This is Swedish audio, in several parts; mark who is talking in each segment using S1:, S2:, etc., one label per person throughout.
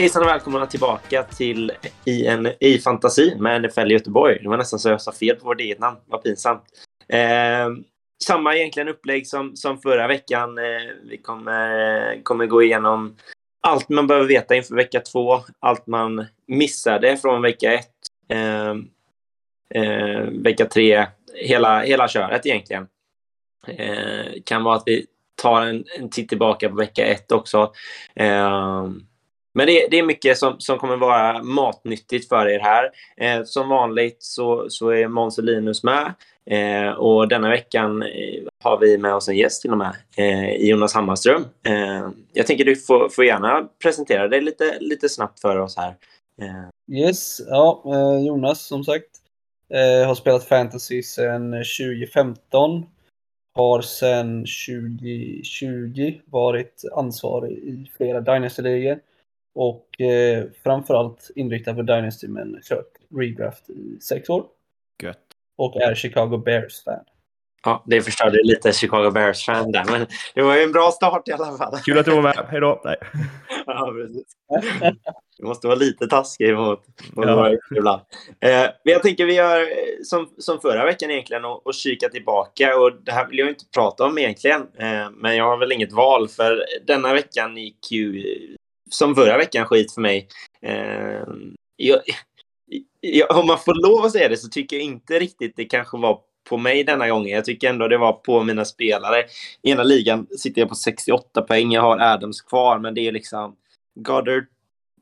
S1: Hejsan och välkomna tillbaka till i, en, i fantasi med NFL i Göteborg. Det var nästan så jag sa fel på vårt eget namn. Vad pinsamt. Eh, samma egentligen upplägg som, som förra veckan. Eh, vi kommer, kommer gå igenom allt man behöver veta inför vecka två. Allt man missade från vecka ett. Eh, eh vecka tre. Hela, hela köret egentligen. Eh, kan vara att vi tar en, en titt tillbaka på vecka ett också. Eh, men det, det, är mycket som, som kommer vara matnyttigt för er här. Eh, som vanligt så, så är Måns och Linus med. Eh, och denna veckan eh, har vi med oss en gäst till och med, eh, Jonas Hammarström. Eh, jag tänker du får, får gärna presentera dig lite, lite snabbt för oss här.
S2: Eh. Yes, ja, eh, Jonas som sagt. Eh, har spelat fantasy sedan 2015. Har sedan 2020 varit ansvarig i flera Dynasty-ligor och eh, framförallt inriktad på Dynasty men kört redraft i sex år.
S3: Gött.
S2: Och är Chicago Bears-fan.
S1: Ja, det förstörde lite Chicago Bears-fan där, men det var ju en bra start i alla fall.
S3: Kul att du var med. Hej då. Nej.
S1: Ja, precis. Du måste vara lite taskig mot, mot ja. ibland. Eh, jag tänker vi gör eh, som, som förra veckan egentligen och, och kika tillbaka. Och det här vill jag inte prata om egentligen, eh, men jag har väl inget val för denna veckan gick ju som förra veckan skit för mig. Eh, jag, jag, om man får lov att säga det så tycker jag inte riktigt det kanske var på mig denna gången. Jag tycker ändå det var på mina spelare. I ena ligan sitter jag på 68 poäng. Jag har Adams kvar, men det är liksom... Goddard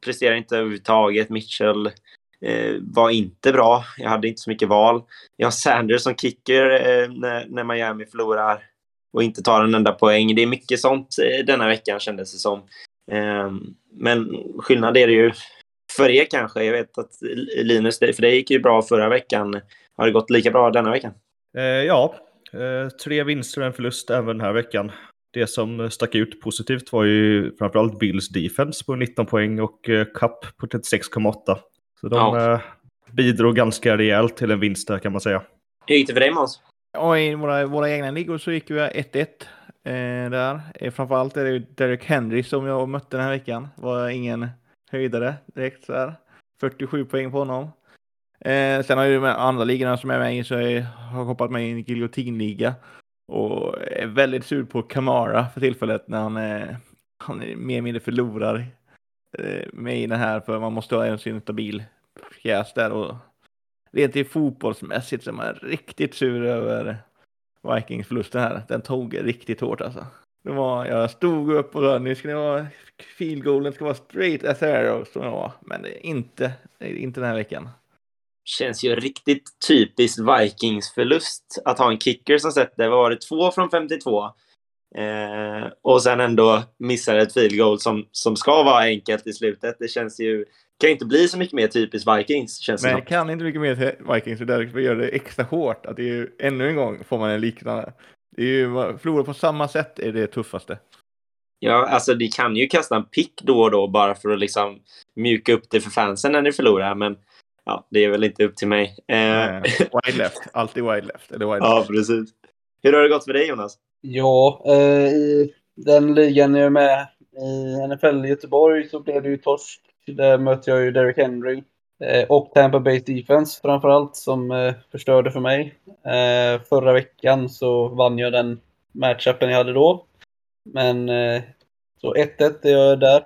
S1: presterar inte överhuvudtaget. Mitchell eh, var inte bra. Jag hade inte så mycket val. Jag har Sanders som kicker eh, när, när Miami förlorar och inte tar en enda poäng. Det är mycket sånt eh, denna veckan kändes det som. Ehm, men skillnad är det ju för er kanske. Jag vet att Linus, för dig gick ju bra förra veckan. Har det gått lika bra denna veckan?
S3: Eh, ja, eh, tre vinster och en förlust även den här veckan. Det som stack ut positivt var ju framförallt Bills defense på 19 poäng och eh, Cup på 36,8. Så de ja. bidrog ganska rejält till en vinst där kan man säga.
S1: Hur gick det för dig Måns?
S4: Ja, I våra, våra egna ligor så gick vi 1-1 eh, där. Eh, framförallt är det ju Derek Henry som jag mötte den här veckan. Var ingen höjdare direkt så här. 47 poäng på honom. Eh, sen har ju de andra ligorna som är med i så jag har hoppat med i en giljotinliga. Och är väldigt sur på Kamara för tillfället när han, eh, han är mer eller mindre förlorar eh, med i den här för man måste ha en sin stabil pjäs där och rent i fotbollsmässigt så är man riktigt sur över Vikings-förlusten här. Den tog riktigt hårt alltså. Det var, jag stod upp och rörde nu ska det vara field goalen ska vara straight as arrows som jag var. Men det är inte, inte den här veckan.
S1: Känns ju riktigt typiskt Vikings-förlust att ha en kicker som sätter, vad var det, två från 52? Eh, och sen ändå missar ett field goal som, som ska vara enkelt i slutet. Det känns ju kan inte bli så mycket mer typiskt Vikings. Känns
S4: Nej, det kan inte mycket mer Vikings. Det därför gör det extra hårt. Att det är ju, ännu en gång får man en liknande. Det är ju, förlora på samma sätt är det tuffaste.
S1: Ja, alltså ni kan ju kasta en pick då och då bara för att liksom mjuka upp det för fansen när ni förlorar. Men ja, det är väl inte upp till mig.
S4: Eh... Wide left, alltid wide left. Eller wide
S1: ja, precis. Hur har det gått för dig Jonas?
S2: Ja, eh, i den ligan jag är med i NFL Göteborg så blev det ju torsk där möter jag ju Derrick Henry eh, och Tampa Bay Defense framförallt som eh, förstörde för mig. Eh, förra veckan så vann jag den matchupen jag hade då. Men så 1-1 är jag där.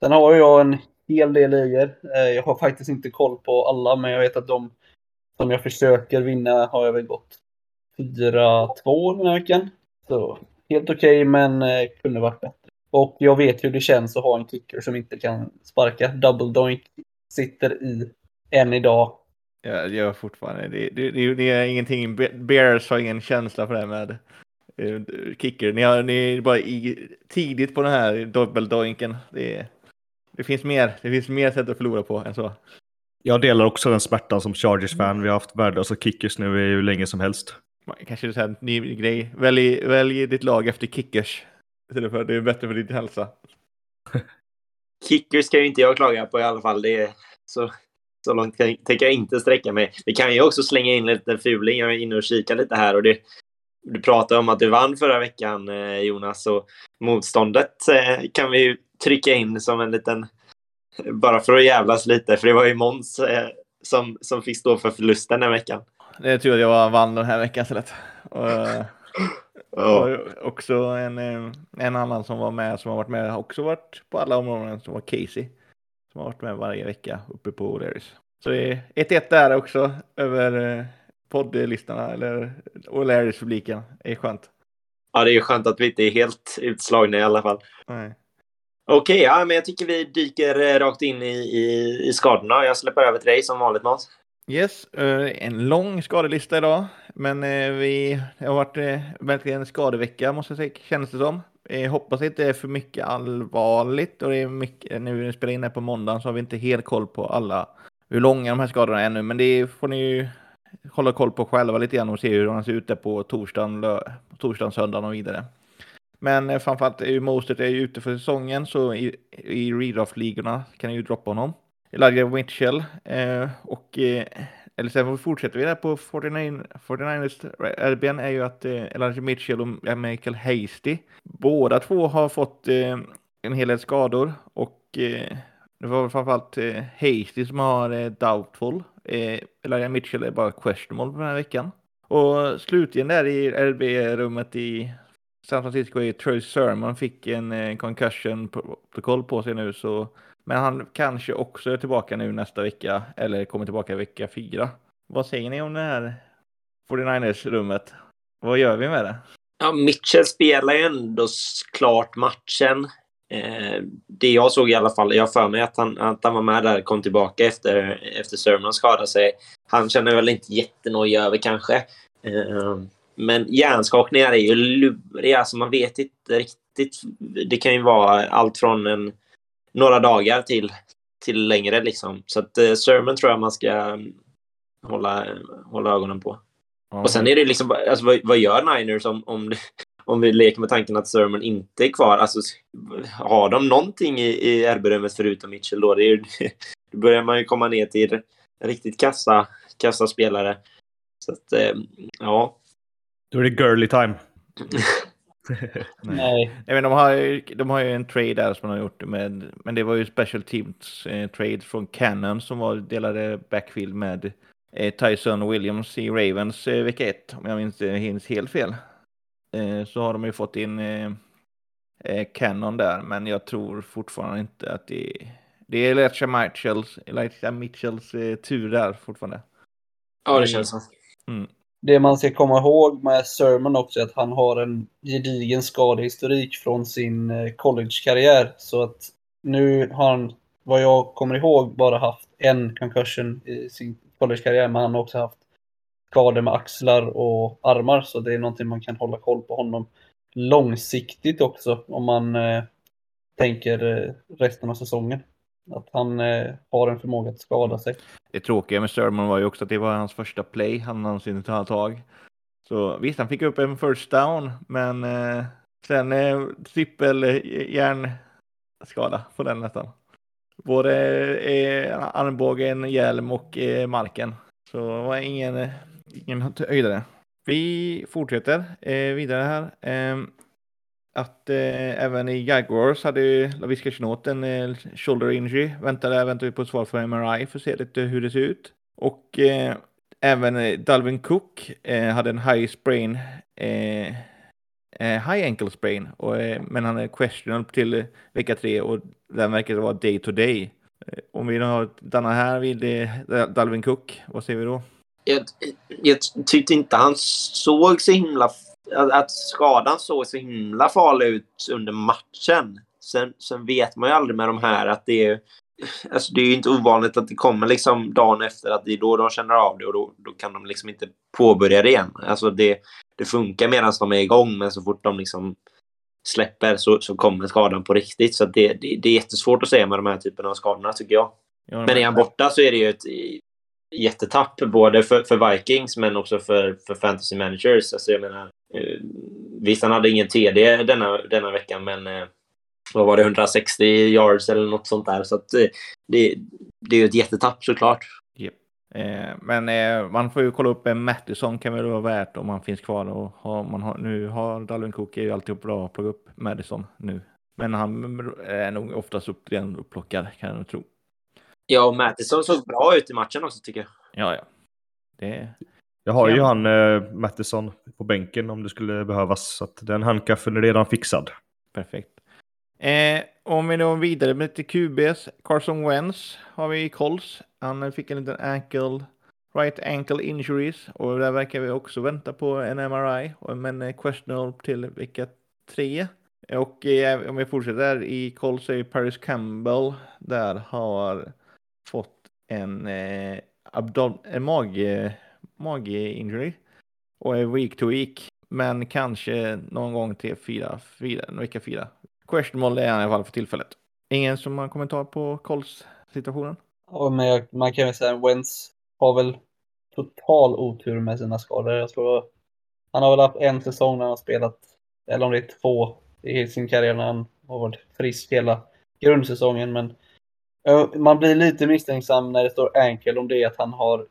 S2: Sen har jag en hel del ligor. Jag har faktiskt inte koll på alla, men jag vet att de som jag försöker vinna har jag väl gått 4-2 den här veckan. Så helt okej, okay, men kunde varit bättre. Och jag vet hur det känns att ha en kicker som inte kan sparka. Double doink sitter i än idag.
S4: Ja, det gör fortfarande. Det, det, det, det, är ingenting. Bears har ingen känsla för det här med uh, kicker. Ni, har, ni är bara i, tidigt på den här double doinken. Det, det finns mer. Det finns mer sätt att förlora på än så.
S3: Jag delar också den smärtan som Chargers-fan. Vi har haft värdelösa kickers nu hur länge som helst.
S4: Kanske det är en ny grej. Välj, välj ditt lag efter kickers. Istället för det är bättre för din hälsa.
S1: Kickers kan ju inte jag klaga på i alla fall. Det är så, så långt tänker jag inte sträcka mig. Vi kan ju också slänga in lite fuling. Jag är inne och kikar lite här och det, du pratade om att du vann förra veckan eh, Jonas och motståndet eh, kan vi ju trycka in som en liten Bara för att jävlas lite, för det var ju Måns eh, som, som fick stå för förlusten den veckan.
S4: Det är tur att jag vann den här veckan istället. Och,
S1: Ja.
S4: också en, eh, en annan som var med, som har varit med, också varit på alla områden, som var Casey. Som har varit med varje vecka uppe på O'Learys. Så det är 1-1 där också över eh, poddlistorna, eller O'Learys-publiken. Det är skönt.
S1: ja, det är skönt att vi inte är helt utslagna i alla fall.
S4: Nej.
S1: Okej, ja, men jag tycker vi dyker eh, rakt in i, i, i skadorna. Jag släpper över till dig som vanligt, Måns.
S4: Yes, eh, en lång skadelista idag, men eh, vi det har varit eh, verkligen en skadevecka måste jag säga, känns det som. Jag hoppas inte det är för mycket allvarligt och det är mycket, nu när vi spelar in det på måndagen så har vi inte helt koll på alla, hur långa de här skadorna är nu, men det får ni ju hålla koll på själva lite grann och se hur de ser ut där på torsdagen, lö- torsdagen, söndagen och vidare. Men framförallt är ju Mostert är ju ute för säsongen så i, i redraft-ligorna kan ni ju droppa honom. Elijah Mitchell eh, och eh, eller sen fortsätter vi där på 49, 49ers RBN är ju att eh, Elijah Mitchell och Michael Hasty båda två har fått eh, en hel del skador och eh, det var framförallt eh, Hasty som har eh, doubtful. Eh, Elijah Mitchell är bara questionable den här veckan. Och slutligen där i RB-rummet i San Francisco är Troy Sermon fick en eh, concussion protokoll på sig nu så men han kanske också är tillbaka nu nästa vecka eller kommer tillbaka vecka fyra. Vad säger ni om det här 49ers-rummet? Vad gör vi med det?
S1: Ja, Mitchell spelar ju ändå klart matchen. Eh, det jag såg i alla fall, jag har för mig att han, att han var med där kom tillbaka efter, efter Sermon skadade sig. Han känner väl inte jättenojig över kanske. Eh, men hjärnskakningar är ju luriga, alltså man vet inte riktigt. Det kan ju vara allt från en, några dagar till, till längre liksom. Så att eh, Sermon tror jag man ska mm, hålla, hålla ögonen på. Och sen är det liksom, alltså, vad, vad gör Niners om, om, det- om vi leker med tanken att Sermon inte är kvar? Alltså, har de någonting i, i RB-rummet förutom Mitchell då? Det är, då börjar man ju komma ner till riktigt kassa, kassa spelare. Så att, eh, ja.
S3: Då är det girly time.
S2: Nej.
S4: Jag menar, de, har ju, de har ju en trade där som de har gjort med, men det var ju special teams eh, trade från Cannon som var delade backfield med eh, Tyson Williams i Ravens eh, vecka ett, om jag inte minns helt fel. Eh, så har de ju fått in eh, eh, Cannon där, men jag tror fortfarande inte att det det är Elijah Mitchells, Elijah Mitchells eh, tur där fortfarande.
S1: ja, det känns så.
S2: Det man ska komma ihåg med Sermon också är att han har en gedigen skadehistorik från sin eh, collegekarriär. Så att nu har han, vad jag kommer ihåg, bara haft en concussion i sin collegekarriär. Men han har också haft skador med axlar och armar. Så det är någonting man kan hålla koll på honom långsiktigt också. Om man eh, tänker eh, resten av säsongen. Att han eh, har en förmåga att skada sig.
S4: Det tråkiga med Sermon var ju också att det var hans första play han någonsin tar tag. Så visst, han fick upp en first down, men eh, sen eh, trippel hjärnskada på den nästan. Både eh, armbågen, hjälm och eh, marken. Så det var ingen, eh, ingen höjdare. Vi fortsätter eh, vidare här. Ehm, att eh, även i Jaguars hade ju Laviska Chenot en eh, shoulder injury. Väntar, där väntar vi på ett svar från MRI för att se lite hur det ser ut. Och eh, även eh, Dalvin Cook eh, hade en high sprain, eh, eh, high ankle sprain, och, eh, men han är questionable till eh, vecka tre och den verkar vara day to day. Eh, om vi har Danna här vid eh, Dalvin Cook, vad ser vi då?
S1: Jag, jag tyckte inte han såg så himla... Att att skadan såg så himla farlig ut under matchen. Sen, sen vet man ju aldrig med de här att det är... Alltså det är ju inte ovanligt att det kommer liksom dagen efter att det är då de känner av det och då, då kan de liksom inte påbörja det igen. Alltså det, det funkar medan de är igång men så fort de liksom släpper så, så kommer skadan på riktigt. Så det, det, det är jättesvårt att säga med de här typerna av skadorna tycker jag.
S4: Ja,
S1: Men är han borta så är det ju ett jättetapp både för, för Vikings men också för, för fantasy managers. Alltså jag menar, visst, han hade ingen TD denna, denna veckan, men eh, vad var det, 160 yards eller något sånt där. Så att, eh, det, det är ju ett jättetapp såklart.
S4: Eh, men eh, man får ju kolla upp en Mattisson kan väl vara värt om han finns kvar och har, man har, nu har Dalvin Cook är ju alltid bra att plocka upp Madison nu Men han är nog oftast upp, redan upplockad kan jag tro.
S1: Ja, och Mattison såg bra ut i matchen också tycker jag.
S4: Ja, ja. Det...
S3: Jag har ju han eh, Mattison på bänken om det skulle behövas. Så att den handkaffen är redan fixad.
S4: Perfekt. Eh, om vi då vidare med till QBs. Carson Wentz har vi i Colts. Han fick en liten ankle, right ankle injuries. Och där verkar vi också vänta på en MRI. och- Men eh, questionable till vecka tre. Och eh, om vi fortsätter i Colts är Paris Campbell där har fått en, eh, abdom- en mage, mage-injury. Och är week to week. Men kanske någon gång till fyra, fyra, vecka fyra. Questionable är han i alla fall för tillfället. Ingen som har kommentar på Colts situationen?
S2: Ja, men jag, man kan väl säga att Wentz har väl total otur med sina skador. Jag tror han har väl haft en säsong när han har spelat, eller om det är två i sin karriär när han har varit frisk hela grundsäsongen. Men man blir lite misstänksam när det står enkel om det är att han har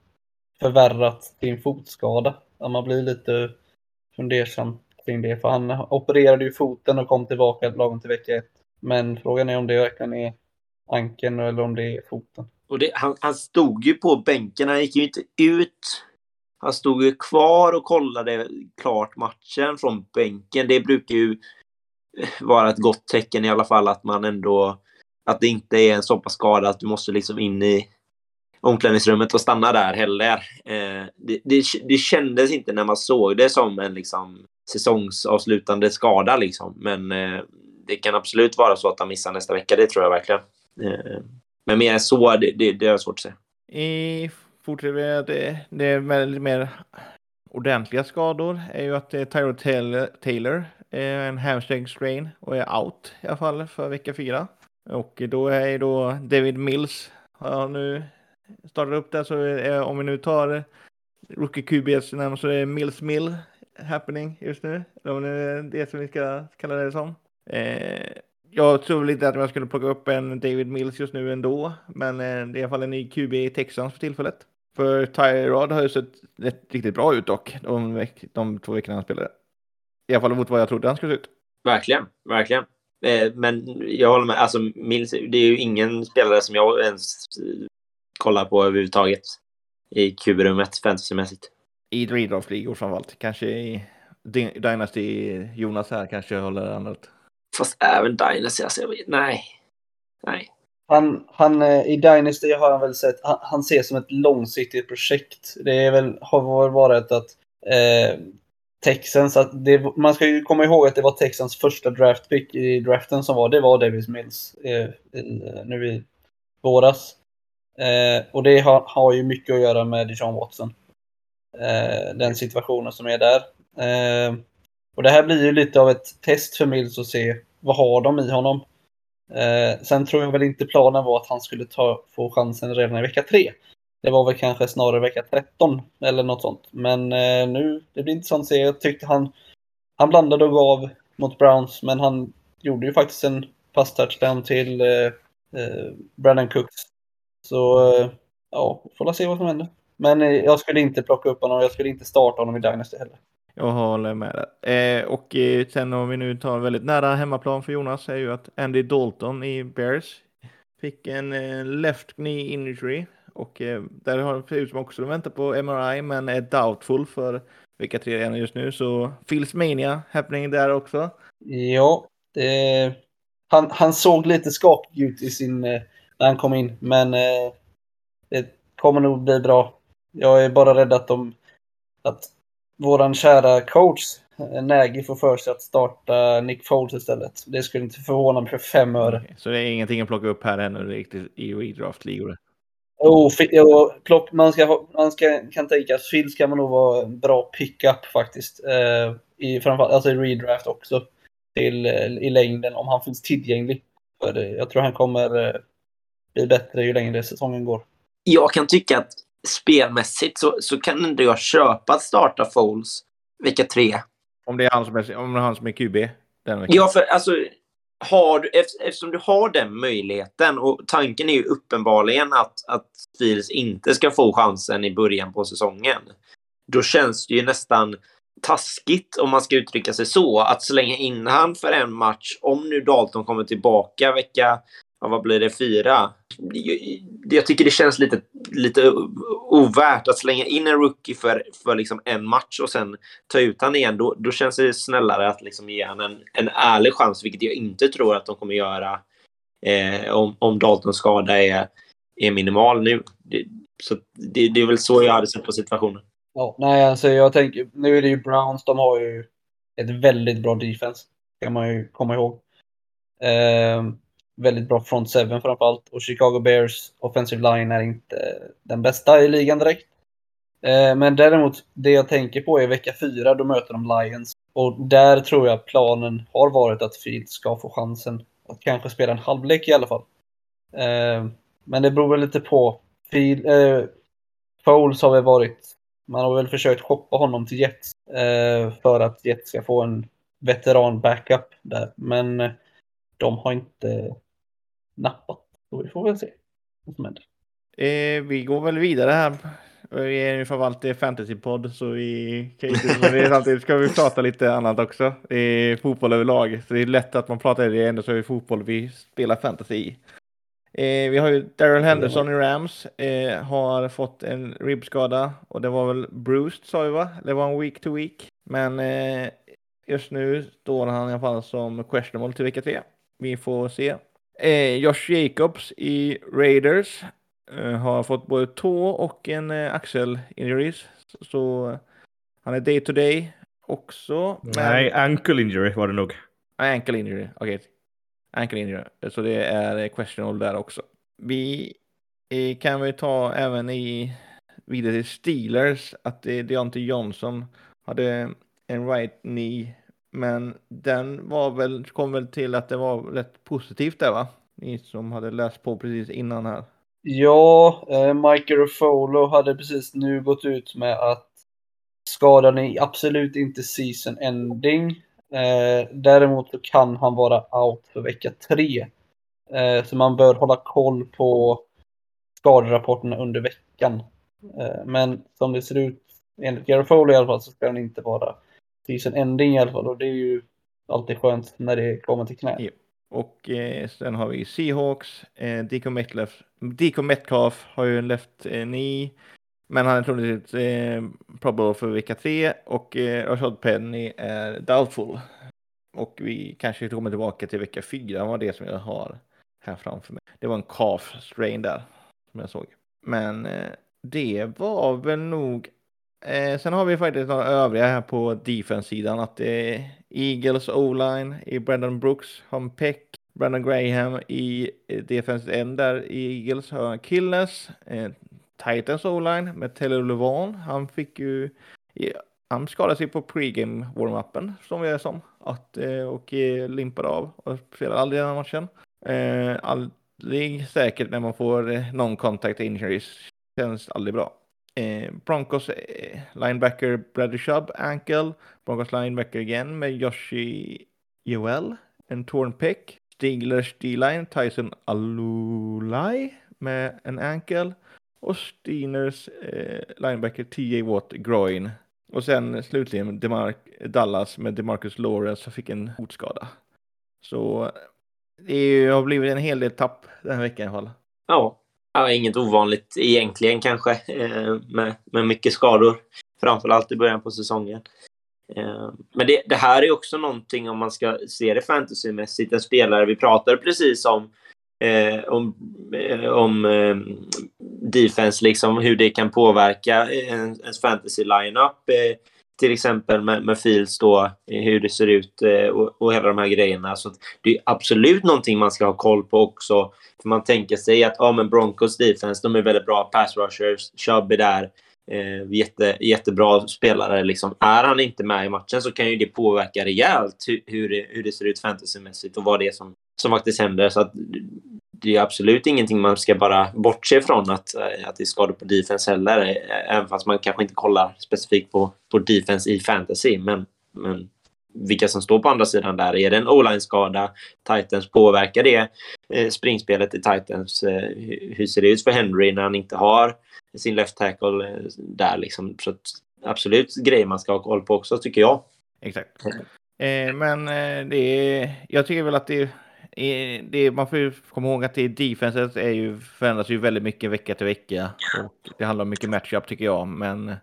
S2: förvärrat sin fotskada. Att man blir lite fundersam kring det. För han opererade ju foten och kom tillbaka lagom till vecka ett. Men frågan är om det verkligen är ankeln eller om det är foten.
S1: Och det, han, han stod ju på bänken, han gick ju inte ut. Han stod ju kvar och kollade klart matchen från bänken. Det brukar ju vara ett gott tecken i alla fall att man ändå... Att det inte är en så pass skada att du måste liksom in i omklädningsrummet och stanna där heller. Eh, det, det, det kändes inte när man såg det som en liksom säsongsavslutande skada liksom. Men eh, det kan absolut vara så att han missar nästa vecka, det tror jag verkligen. Eh, men mer än så, det, det, det är svårt att säga.
S4: I fortsättningen det, det är väldigt mer ordentliga skador är ju att eh, det är Taylor, Taylor är en hamstring strain och är out i alla fall för vecka fyra. Och då är ju då David Mills har nu startar upp där så är, om vi nu tar Rookie QBs namn så är det Mills Mill happening just nu. Eller om det är det som vi ska kalla det som. Eh, jag tror väl inte att jag skulle plocka upp en David Mills just nu ändå, men eh, det är i alla fall en ny QB i Texans för tillfället. För Tyrod har ju sett rätt, riktigt bra ut dock, de, veck, de två veckorna han spelade. I alla fall mot vad jag trodde han skulle se ut.
S1: Verkligen, verkligen. Eh, men jag håller med. Alltså, Mills, det är ju ingen spelare som jag ens kollar på överhuvudtaget i QB-rummet fantasymässigt.
S4: I redraft-ligor framförallt. Kanske i Dy- Dynasty, Jonas här kanske håller annat.
S1: Fast även Dynasty, alltså jag vet, nej. Nej.
S2: Han, han, eh, I Dynasty har han väl sett, han, han ser som ett långsiktigt projekt. Det är väl, har väl varit att eh, Texans, att det, man ska ju komma ihåg att det var Texans första draftpick i draften som var, det var Davis Mills eh, i, nu i våras. Eh, och det har, har ju mycket att göra med Dijon Watson. Eh, den situationen som är där. Eh, och det här blir ju lite av ett test för Mills att se vad har de i honom. Eh, sen tror jag väl inte planen var att han skulle ta, få chansen redan i vecka 3. Det var väl kanske snarare vecka 13 eller något sånt. Men eh, nu, det blir intressant att se. Jag tyckte han, han blandade och gav mot Browns, men han gjorde ju faktiskt en pass-touchdown till eh, eh, Brandon Cooks. Så eh, ja, vi får se vad som händer. Men eh, jag skulle inte plocka upp honom, jag skulle inte starta honom i Dynasty heller.
S4: Jag håller med där. Eh, och eh, sen om vi nu tar väldigt nära hemmaplan för Jonas är ju att Andy Dalton i Bears fick en eh, left knee injury och eh, där har det ut som också de väntar på MRI men är doubtful för vecka tre redan just nu så Phils Mania happening där också.
S2: Ja, det, han, han såg lite skakig ut i sin, när han kom in, men eh, det kommer nog bli bra. Jag är bara rädd att, de, att våran kära coach eh, Nagy får för sig att starta Nick Foles istället. Det skulle inte förvåna mig för fem öre.
S4: Okej, Så det är ingenting att plocka upp här ännu riktigt i redraft-ligor.
S2: Oh, jo, plock, man ska, man ska, kan tänka att Fields kan man nog vara en bra pickup faktiskt. Eh, i, framförallt, alltså i redraft också. Till, eh, I längden om han finns tillgänglig. För jag tror han kommer eh, bli bättre ju längre säsongen går.
S1: Jag kan tycka att spelmässigt så, så kan inte jag köpa att starta Foles vecka tre.
S4: Om det är han som är, om det är, han som är QB den veckan.
S1: Ja, för alltså, har du, eft- eftersom du har den möjligheten och tanken är ju uppenbarligen att, att Fields inte ska få chansen i början på säsongen. Då känns det ju nästan taskigt, om man ska uttrycka sig så, att slänga in han för en match, om nu Dalton kommer tillbaka vecka, ja, vad blir det, fyra? Jag tycker det känns lite, lite ovärt att slänga in en rookie för, för liksom en match och sen ta ut han igen. Då, då känns det snällare att liksom ge han en, en ärlig chans, vilket jag inte tror att de kommer göra eh, om, om Daltons skada är, är minimal nu. Det, så det, det är väl så jag hade sett på situationen.
S2: Ja, nej, alltså jag tänker, nu är det ju Browns, de har ju ett väldigt bra defense, kan man ju komma ihåg. Eh, väldigt bra front seven framförallt. Och Chicago Bears offensive line är inte eh, den bästa i ligan direkt. Eh, men däremot, det jag tänker på är vecka fyra, då möter de Lions. Och där tror jag planen har varit att Fields ska få chansen att kanske spela en halvlek i alla fall. Eh, men det beror väl lite på. Field, eh, Foles har väl varit man har väl försökt shoppa honom till Jets eh, för att Jets ska få en veteran backup där. Men de har inte nappat. Så vi får väl se vad som händer.
S4: Eh, vi går väl vidare här. Vi är ju förvaltare fantasypodd så vi kan inte, samtidigt ska vi prata lite annat också. Det är fotboll överlag. Så det är lätt att man pratar det ändå så är det fotboll vi spelar fantasy i. Eh, vi har ju Daryl Henderson i Rams. Eh, har fått en ribbskada och det var väl bruised sa vi va? Det var en week to week. Men eh, just nu står han i alla fall som questionable till vecka tre. Vi får se. Eh, Josh Jacobs i Raiders eh, har fått både tå och en eh, axel injuries. Så, så han är day to day också.
S3: Nej, ankle injury var det nog.
S4: Ankle injury, okej. Okay ankle injury. Så det är questionable där också. Vi kan väl ta även i vidare till Steelers att Deontay Johnson hade en right knee. Men den var väl, kom väl till att det var rätt positivt där va? Ni som hade läst på precis innan här.
S2: Ja, eh, Michael Ruffolo hade precis nu gått ut med att skadan är absolut inte season ending. Eh, däremot så kan han vara out för vecka tre. Eh, så man bör hålla koll på skaderapporterna under veckan. Eh, men som det ser ut, enligt Garofolo i alla fall, så ska han inte vara season ending i alla fall. Och det är ju alltid skönt när det kommer till knä. Ja.
S4: Och eh, sen har vi Seahawks, eh, Dico Metcalf, Dico Metcalf har ju en left eh, knee. Men han är troligtvis eh, probable för vecka tre och eh, Rashad Penny är doubtful. Och vi kanske kommer tillbaka till vecka fyra var det som jag har här framför mig. Det var en calf strain där som jag såg. Men eh, det var väl nog. Eh, sen har vi faktiskt några övriga här på defense-sidan. Att det är Eagles O-line i Brandon Brooks, har Peck, Brandon Graham i eh, defense end där i Eagles har Killness. Eh, Titans O-line med Taylor Levan. Han fick ju, han skadade sig på pregame warm-upen som vi är som. Att, eh, och eh, limpade av och spelade aldrig den här matchen. Eh, aldrig säkert när man får eh, non-contact injuries. Känns aldrig bra. Eh, Broncos eh, linebacker Bradley Chubb, ankle. Broncos linebacker igen med Yoshi Joel, en torn pick. Steelers D-line, Tyson Alulai med en ankle och Steiners eh, linebacker T.J. Watt groin. Och sen slutligen Demarc Dallas med DeMarcus Lawrence som fick en hotskada. Så eh, det har blivit en hel del tapp den här veckan i alla fall.
S1: Ja, ja inget ovanligt egentligen kanske eh, med, med mycket skador. Framförallt i början på säsongen. Eh, men det, det, här är också någonting om man ska se det fantasymässigt. En spelare vi pratade precis om eh, om, eh, om eh, defense, liksom hur det kan påverka en, ens fantasy lineup. Eh, till exempel med, med Fields då, hur det ser ut eh, och, och hela de här grejerna. Så det är absolut någonting man ska ha koll på också. För man tänker sig att ja, men Broncos defense, de är väldigt bra pass rushers. Chubb är där. Eh, jätte, jättebra spelare. Liksom. Är han inte med i matchen så kan ju det påverka rejält hur, hur, det, hur det ser ut fantasymässigt och vad det är som, som faktiskt händer. Så att, det är absolut ingenting man ska bara bortse ifrån att, eh, att det är skador på defense heller. Eh, även fast man kanske inte kollar specifikt på, på defense i fantasy. Men, men vilka som står på andra sidan där. Är det en o-line-skada? Titans, påverkar det eh, springspelet i Titans? Eh, hur ser det ut för Henry när han inte har sin left tackle eh, där liksom? Så absolut grejer man ska ha koll på också, tycker jag.
S4: Exakt. Eh, men eh, det är, jag tycker väl att det är, det, man får ju komma ihåg att det defenset är ju, förändras ju väldigt mycket vecka till vecka. Och det handlar om mycket matchup tycker jag. Men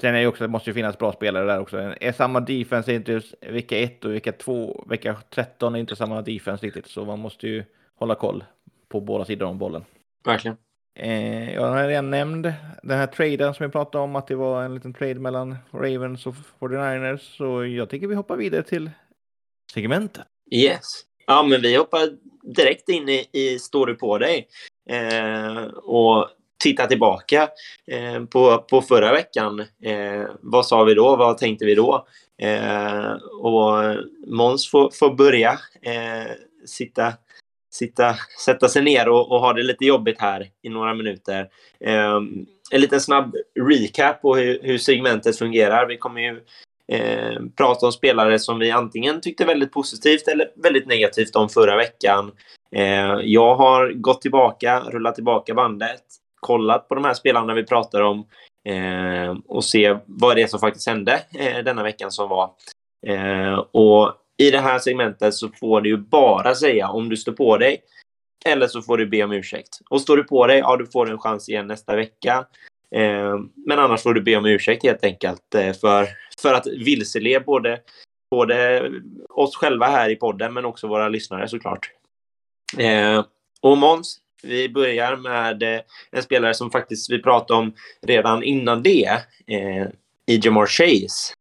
S4: sen är det också, det måste ju finnas bra spelare där också. Är samma defense är inte vecka 1 och vecka 2, vecka 13 är inte samma defense riktigt. Så man måste ju hålla koll på båda sidor om bollen.
S1: Verkligen.
S4: Eh, jag har redan nämnt den här traden som vi pratade om, att det var en liten trade mellan Ravens och 49ers. Så jag tycker vi hoppar vidare till segmentet.
S1: Yes. Ja, men vi hoppar direkt in i, i Står du på dig? Eh, och tittar tillbaka eh, på, på förra veckan. Eh, vad sa vi då? Vad tänkte vi då? Eh, och Måns får, får börja eh, sitta sitta, sätta sig ner och, och, ha det lite jobbigt här i några minuter. Eh, en liten snabb recap på hur, hur segmentet fungerar. Vi kommer ju eh, prata om spelare som vi antingen tyckte väldigt positivt eller väldigt negativt om förra veckan. Eh, jag har gått tillbaka, rullat tillbaka bandet, kollat på de här spelarna vi pratar om eh, och se vad det är som faktiskt hände eh, denna veckan som var. Eh, och i det här segmentet så får du ju bara säga om du står på dig eller så får du be om ursäkt. Och står du på dig, ja, du får en chans igen nästa vecka. Eh, men annars får du be om ursäkt helt enkelt eh, för, för att vilseleda både, både oss själva här i podden men också våra lyssnare såklart. Eh, och Måns, vi börjar med eh, en spelare som faktiskt vi pratade om redan innan det, eh, i Jamar Chase.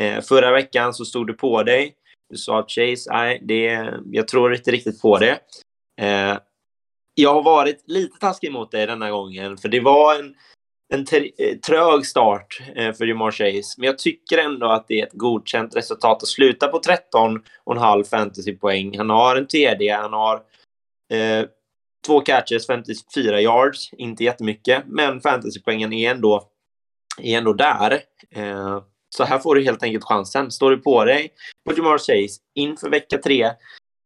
S1: Eh, förra veckan så stod du på dig du sa att Chase, nej, det, jag tror inte riktigt på det. Eh, jag har varit lite taskig mot dig denna gången, för det var en, en eh, trög start eh, för Jamar Chase. Men jag tycker ändå att det är ett godkänt resultat att sluta på 13,5 fantasypoäng. Han har en TD, han har eh, två catches, 54 yards. Inte jättemycket, men fantasypoängen är ändå, är ändå där. Eh, så här får du helt enkelt chansen. Står du på dig på Jamar Chase inför vecka tre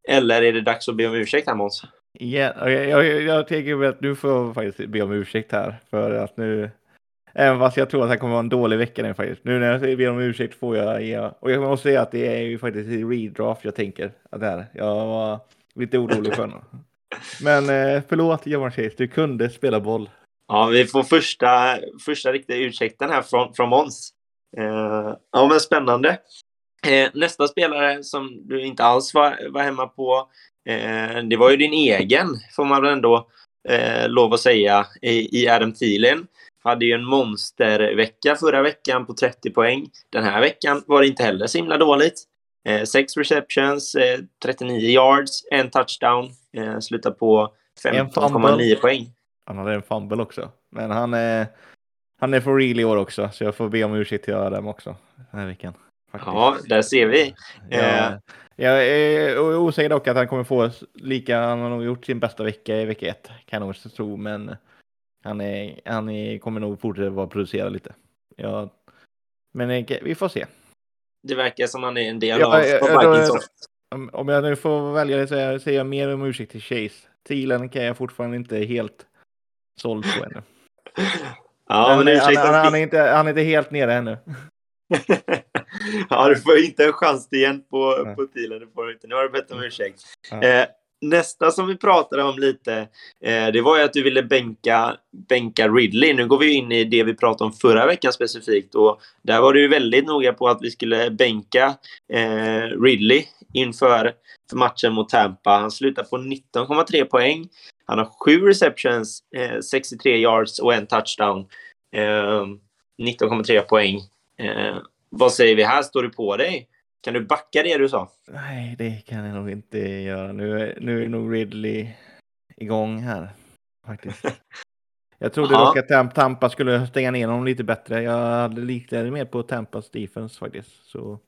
S1: eller är det dags att be om ursäkt här Måns?
S4: Ja, jag, jag, jag tänker att nu får jag faktiskt be om ursäkt här för att nu Även fast jag tror att det kommer vara en dålig vecka nu faktiskt. Nu när jag ber om ursäkt får jag ge. Och jag måste säga att det är ju faktiskt i redraft jag tänker att det här. Jag var lite orolig för honom. Men eh, förlåt Johan Chase, du kunde spela boll.
S1: Ja, vi får första, första riktiga ursäkten här från, från Måns. Eh, ja, men spännande. Eh, nästa spelare som du inte alls var, var hemma på, eh, det var ju din egen, får man väl ändå eh, lov att säga, i, i Adam Thielen. Hade ju en monstervecka förra veckan på 30 poäng. Den här veckan var det inte heller så himla dåligt. Eh, sex receptions, eh, 39 yards, en touchdown, eh, slutar på 15,9 poäng.
S4: Han hade en fumble också. Men han är, han är for real i år också, så jag får be om ursäkt till Adam också den här veckan.
S1: Faktiskt. Ja, där ser vi.
S4: Ja, eh. jag är osäker dock att han kommer få lika, han har nog gjort sin bästa vecka i vecka ett, kan jag nog tro, men han, är, han är, kommer nog fortsätta vara producerad lite. Ja, men eh, vi får se.
S1: Det verkar som han är en del ja, av, av Vikings.
S4: Om jag nu får välja så säger jag mer om ursäkt till Chase. Thielen kan jag fortfarande inte helt såld på ännu. Ja, men, men han, han, han, är inte, han är inte helt nere ännu.
S1: ja, du får inte en chans igen på, på tiden. Du får inte. Nu har du bett om ursäkt. Ja. Eh, nästa som vi pratade om lite, eh, det var ju att du ville bänka, bänka Ridley. Nu går vi in i det vi pratade om förra veckan specifikt. Och där var du ju väldigt noga på att vi skulle bänka eh, Ridley inför för matchen mot Tampa. Han slutar på 19,3 poäng. Han har sju receptions, eh, 63 yards och en touchdown. Eh, 19,3 poäng. Vad säger vi här? Står du på dig? Kan du backa det du sa?
S4: Nej, det kan jag nog inte göra. Nu är, nu är nog Ridley igång här. Faktiskt. Jag trodde dock att Tampa skulle stänga ner honom lite bättre. Jag hade lite mer på Tampas defense faktiskt. Så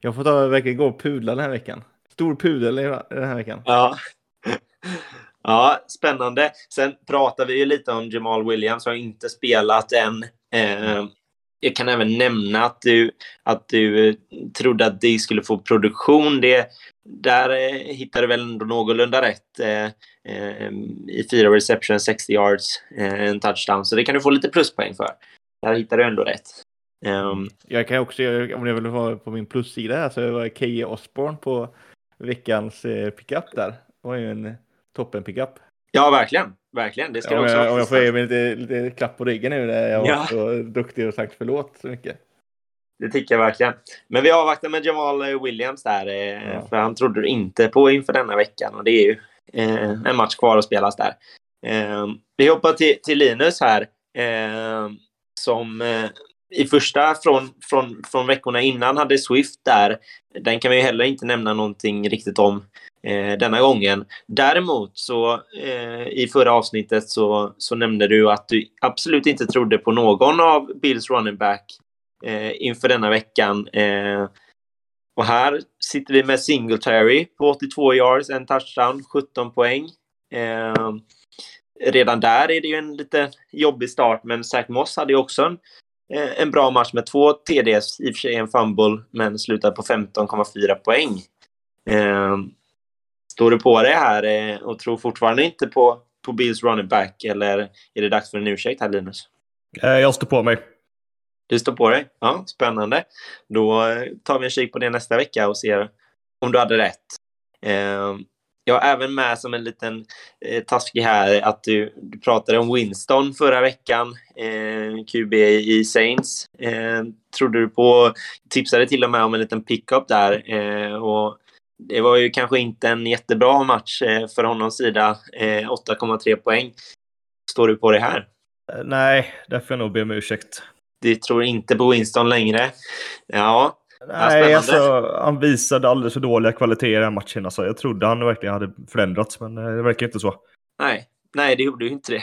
S4: jag får ta verkligen gå och pudla den här veckan. Stor pudel den här veckan.
S1: Ja. Ja, spännande. Sen pratar vi ju lite om Jamal Williams, har inte spelat än. Eh, jag kan även nämna att du, att du eh, trodde att de skulle få produktion. Det, där eh, hittade du väl ändå någorlunda rätt. Eh, eh, I fyra reception, 60 yards, eh, en touchdown. Så det kan du få lite pluspoäng för. Där hittade du ändå rätt. Um,
S4: jag kan också, om jag vill vara på min plussida här, så var Keje Osborne på veckans pickup där. Det var ju en toppen pickup.
S1: Ja, verkligen. Verkligen. Det ska
S4: om,
S1: också
S4: jag, om jag får ge mig lite, lite klapp på ryggen nu där jag
S1: Ja.
S4: var så duktig och sagt förlåt så mycket.
S1: Det tycker jag verkligen. Men vi avvaktar med Jamal Williams där. Eh,
S4: Ja.
S1: För han trodde inte på inför denna veckan. Och det är ju eh, en match kvar att spelas där. Eh, vi hoppar till, till Linus här. Som i första från, från, från veckorna innan hade Swift där. Den kan vi heller inte nämna någonting riktigt om eh, denna gången. Däremot så eh, i förra avsnittet så, så nämnde du att du absolut inte trodde på någon av Bills running back eh, inför denna veckan. Eh, och här sitter vi med Singletary på 82 yards, en touchdown, 17 poäng. Eh, redan där är det ju en lite jobbig start, men Zach Moss hade ju också en, eh, en bra match med två TDs, i och för sig en fumble, men slutar på 15,4 poäng. Eh, står du på det här eh, och tror fortfarande inte på, på Bills running back, eller är det dags för en ursäkt här, Linus?
S3: Eh, Jag står på mig.
S1: Du står på dig? Ja, spännande. Då eh, tar vi en kik på det nästa vecka och ser om du hade rätt. Eh, jag har även med som en liten eh, taskig här att du, du pratade om Winston förra veckan, eh, QB i Saints. Eh, trodde du på, tipsade till och med om en liten pickup där. Eh, och det var ju kanske inte en jättebra match eh, för honom sida, eh, 8,3 poäng. Står du på det här?
S3: Eh, Nej, där får jag nog be om ursäkt.
S1: Du tror inte på Winston längre? Ja,
S3: Nej, alltså, han visade alldeles för dåliga kvaliteter i den matchen. Alltså, jag trodde han verkligen hade förändrats, men eh, det verkar inte så.
S1: Nej, nej, det gjorde ju inte det.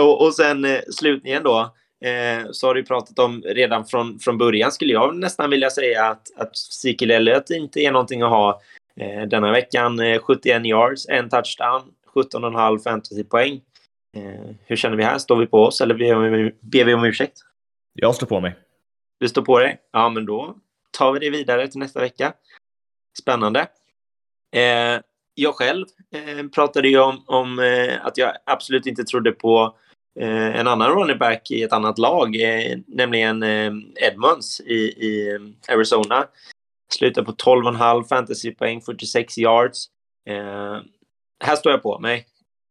S1: Och, och sen eh, slutligen då, eh, så har du pratat om redan från, från början, skulle jag nästan vilja säga att, att Ezekiel Elliott inte är någonting att ha eh, denna veckan. Eh, 71 yards, en touchdown, 17,5 fantasypoäng. Eh, hur känner vi här? Står vi på oss eller ber vi, om ursäkt?
S3: Jag står på mig.
S1: Du står på dig? Ja, men då tar vi det vidare till nästa vecka. Spännande. Eh, jag själv eh, pratade ju om, om eh, att jag absolut inte trodde på eh, en annan running back i ett annat lag, eh, nämligen eh, Edmonds i, i eh, Arizona. Slutar på 12,5 fantasypoäng, 46 yards. Eh, här står jag på mig.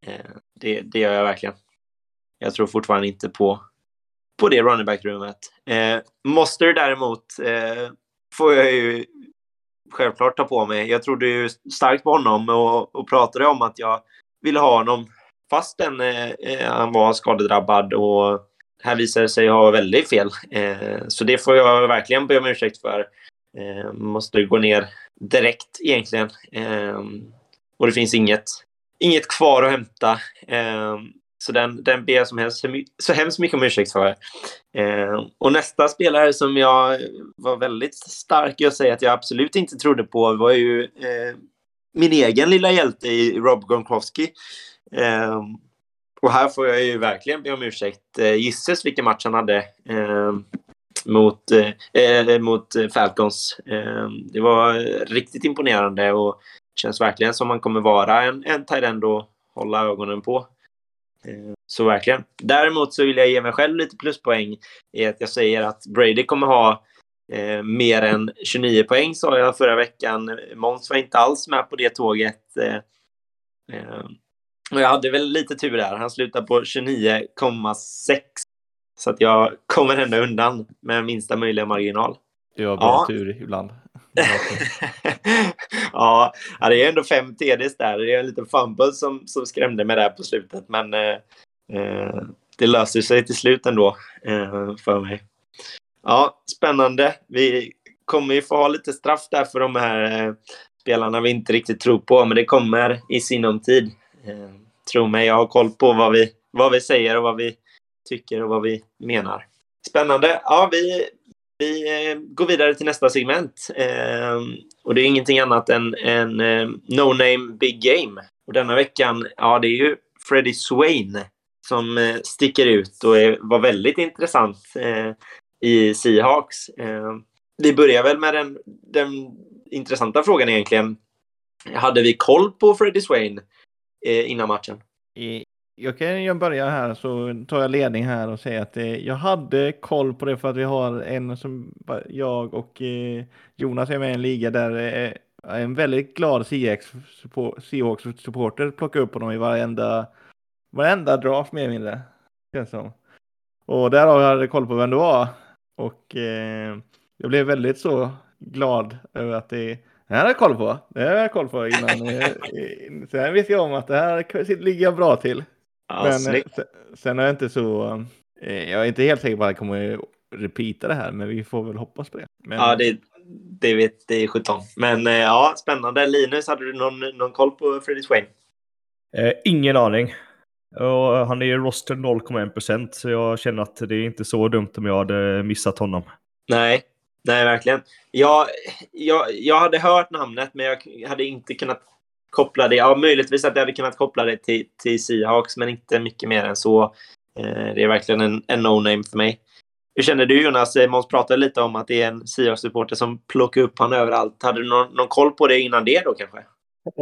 S1: Eh, det, det gör jag verkligen. Jag tror fortfarande inte på, på det running back-rummet. Eh, Moster däremot eh, får jag ju självklart ta på mig. Jag trodde ju starkt på honom och, och pratade om att jag ville ha honom fastän eh, eh han var skadedrabbad och här visade det sig ha väldigt fel. Eh, så det får jag verkligen be om ursäkt för. Eh, måste gå ner direkt egentligen. Eh, och det finns inget, inget kvar att hämta. Eh, så den, den ber jag som helst, så hemskt mycket om ursäkt för. Eh, och nästa spelare som jag var väldigt stark i att säga att jag absolut inte trodde på var ju eh, min egen lilla hjälte i Rob Gronkowski. Eh, och här får jag ju verkligen be om ursäkt. Eh, gisses vilken match han hade eh, mot, eh, eh mot eh, Falcons. Eh, det var eh, riktigt imponerande och känns verkligen som man kommer vara en, en tight att hålla ögonen på. Eh, Så verkligen. Däremot så vill jag ge mig själv lite pluspoäng i att jag säger att Brady kommer ha eh, mer än 29 poäng sa jag förra veckan. Måns var inte alls med på det tåget. Eh, eh, och jag hade väl lite tur där. Han slutade på 29,6. Så att jag kommer ändå undan med minsta möjliga marginal.
S4: Det var bra
S1: Ja.
S4: tur ibland.
S1: ja, ja, det är ändå fem TDs där. Det är en liten fumble som, som skrämde mig där på slutet. Men eh, eh, det löser sig till slut ändå eh, för mig. Ja, spännande. Vi kommer ju få ha lite straff där för de här eh, spelarna vi inte riktigt tror på. Men det kommer i sinom tid. Eh, tro mig, jag har koll på vad vi, vad vi säger och vad vi tycker och vad vi menar. Spännande. Ja, vi, vi eh, går vidare till nästa segment. Eh, och det är ingenting annat än en eh, No Name Big Game. Och denna veckan, ja, det är ju Freddie Swain som eh, sticker ut och är, var väldigt intressant eh, i Seahawks. Eh, vi börjar väl med den, den intressanta frågan egentligen. Hade vi koll på Freddie Swain eh, innan matchen?
S4: Jag kan ju börja här så tar jag ledning här och säger att eh, jag hade koll på det för att vi har en som jag och eh, Jonas är med i en liga där eh, en väldigt glad Seahawks-supporter plockar upp honom i varenda, varenda draft mer eller mindre. Känns som. Och där har jag koll på vem det var. Och eh, jag blev väldigt så glad över att det det här har jag koll på. Det här har jag koll på innan. Eh, eh, Sen visste jag om att det här ligger jag bra till. Ja, Men sen, sen är jag inte så... Eh, jag är inte helt säker på att jag kommer repeata det här, men vi får väl hoppas på det. Men...
S1: Ja, det, det, vet, det är 17. Men eh, ja, spännande. Linus, hade du någon, någon koll på Freddie Swain?
S3: Eh, ingen aning. Och han är ju roster 0,1 procent, så jag känner att det är inte så dumt om jag hade missat honom.
S1: Nej, nej verkligen. Jag, jag, jag hade hört namnet, men jag hade inte kunnat koppla det. Ja, möjligtvis att jag hade kunnat koppla det till, till Seahawks, men inte mycket mer än så. Eh, det är verkligen en, en no-name för mig. Hur känner du Jonas? Eh, Måns pratade lite om att det är en Seahawks-supporter som plockar upp honom överallt. Hade du någon, någon koll på det innan det då kanske?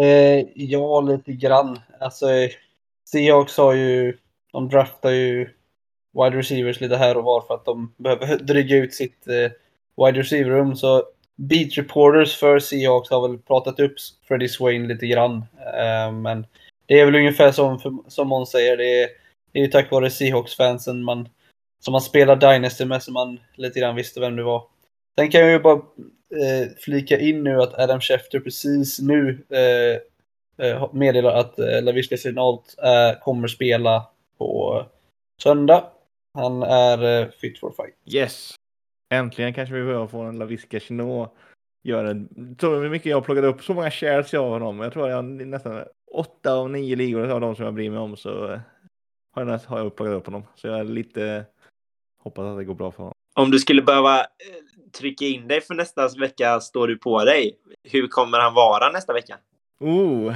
S2: Eh, ja, lite grann. Alltså, Seahawks har ju... De draftar ju wide receivers lite här och var för att de behöver dryga ut sitt eh, wide receiver-rum. Så beat reporters för Seahawks har väl pratat upp Freddie Swain lite grann. Eh, men det är väl ungefär som, som Måns säger. Det är, det är ju tack vare Seahawks-fansen man som man spelar Dynasty med, som man lite grann visste vem det var. Sen kan jag ju bara eh, flika in nu att Adam Schefter precis nu eh, eh meddelar att eh, Signalt Sinalt eh, kommer spela på söndag. Han är eh, fit for fight.
S4: Yes! Äntligen kanske vi behöver få en Laviska Chinot gör en... Så mycket jag har plockat upp, så många shares jag har honom. Jag tror jag nästan åtta av nio ligor av de som jag bryr mig om så eh, har jag, har jag plockat upp honom. Så jag är lite hoppas att det går bra för honom.
S1: Om du skulle behöva eh, trycka in dig för nästa vecka, står du på dig? Hur kommer han vara nästa vecka?
S4: Oh,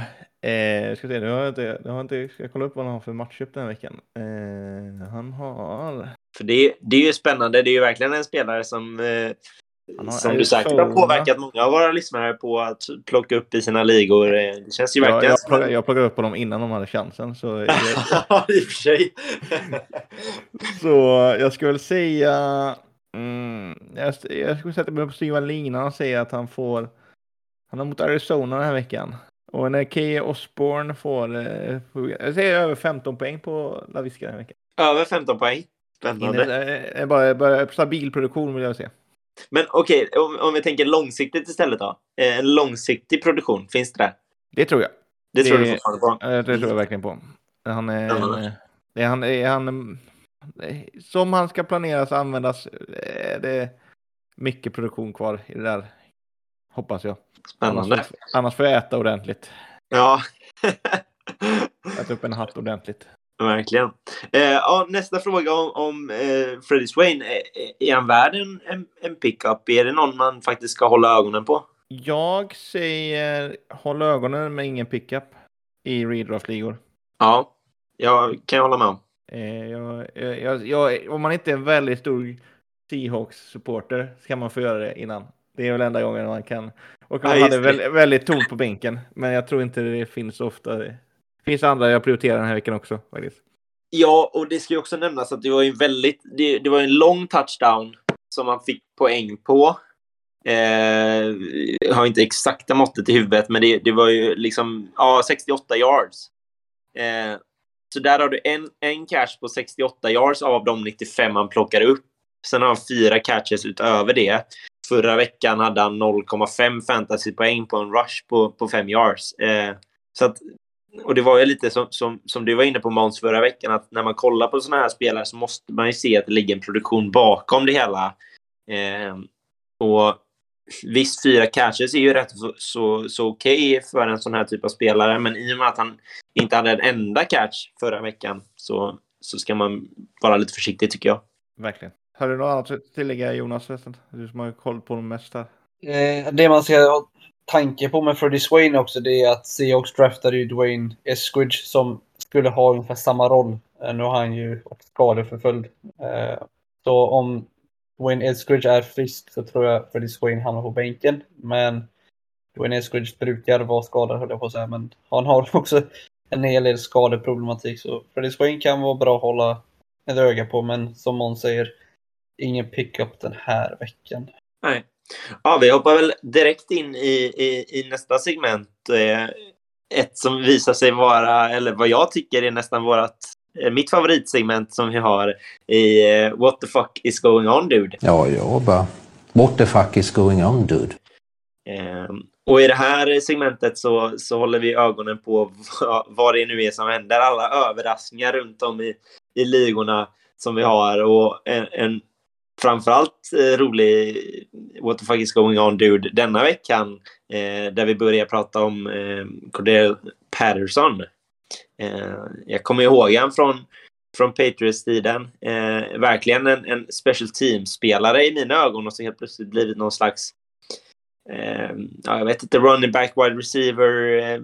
S4: eh, ska se, nu har jag inte, jag har inte, ska jag kolla upp vad han har för matchup den här veckan. Eh, han har...
S1: För det, det är ju spännande, det är ju verkligen en spelare som eh, som du säkert har påverkat många av våra lyssnare på att plocka upp i sina ligor. Eh, det känns ju verkligen...
S4: Ja, jag, plockade, jag plockade upp honom innan de hade chansen. Så
S1: ja, i och för sig.
S4: så jag skulle säga... Mm, jag, jag skulle sätta mig på styva linan och säga att han får... Han har mot Arizona den här veckan. Och när Key Osborne får... Eh, jag säger över 15 poäng på Laviska den här veckan.
S1: Över 15 poäng? Spännande.
S4: In, bara, bara stabil produktion vill jag se.
S1: Men okej, okay, om, om vi tänker långsiktigt istället då. Eh, en långsiktig produktion, finns det där?
S4: Det tror jag.
S1: Det, det tror du fortfarande på?
S4: Det tror jag verkligen på. Han är, mm. är, han, är han, som han ska planeras användas, är det mycket produktion kvar i det där. Hoppas jag.
S1: Spännande.
S4: Annars, annars får jag äta ordentligt.
S1: Ja.
S4: äta upp en hatt ordentligt.
S1: Verkligen. Eh, ja, nästa fråga om, om eh, Freddie Swain. Är, är han värd en, en, en pickup? Är det någon man faktiskt ska hålla ögonen på?
S4: Jag säger håll ögonen med ingen pickup i redraft-ligor.
S1: Ja, jag kan jag hålla med om.
S4: Eh, jag, jag, jag, om man inte är en väldigt stor Seahawks-supporter så kan man få göra det innan. Det är väl enda gången man kan. Och man ja, hade väldigt, väldigt tomt på bänken. Men jag tror inte det finns ofta finns andra jag prioriterar den här veckan också. Faktiskt.
S1: Ja, och det ska ju också nämnas att det var en väldigt, det, det var en lång touchdown som man fick poäng på. Eh, jag har inte exakta måttet i huvudet, men det, det var ju liksom ja, 68 yards. Eh, så där har du en, en catch på 68 yards av de 95 han plockar upp. Sen har han fyra catches utöver det. Förra veckan hade han 0,5 fantasypoäng på en rush på, på 5 yards. Eh, så att och det var ju lite som, som, som du var inne på Måns förra veckan, att när man kollar på sådana här spelare så måste man ju se att det ligger en produktion bakom det hela. Eh, och visst, fyra catches är ju rätt så, så, så okej okay för en sån här typ av spelare, men i och med att han inte hade en enda catch förra veckan så, så ska man vara lite försiktig tycker jag.
S4: Verkligen. Har du något annat att tillägga Jonas? Du som har koll på de mesta.
S2: Eh, det man ska tanke på med Freddie Swain också det är att Seahawks draftade ju Dwayne Eskridge som skulle ha ungefär samma roll. Eh, nu har han ju skadeförföljd. Eh, så om Dwayne Eskridge är frisk så tror jag Freddie Swain hamnar på bänken. Men Dwayne Eskridge brukar vara skadad höll jag på att säga. Men han har också en hel del skadeproblematik. Så Freddie Swain kan vara bra att hålla ett öga på, men som Måns säger, ingen pickup den här veckan.
S1: Nej. Ja, vi hoppar väl direkt in i, i, i nästa segment. Eh, ett som visar sig vara, eller vad jag tycker är nästan vårat, eh, mitt favoritsegment som vi har i eh, What the fuck is going on dude?
S5: Ja, jag bara What the fuck is going on dude?
S1: Um, och i det här segmentet så, så håller vi ögonen på vad, vad det nu är som händer. Alla överraskningar runt om i, i ligorna som vi har och en, en framförallt eh, rolig What the fuck is going on dude denna veckan eh, där vi börjar prata om eh, Cordell Patterson. Eh, jag kommer ihåg han från, från Patriots-tiden. Eh, verkligen en, en special team-spelare i mina ögon och så helt plötsligt blivit någon slags eh, ja, jag vet inte, running back, wide receiver, eh,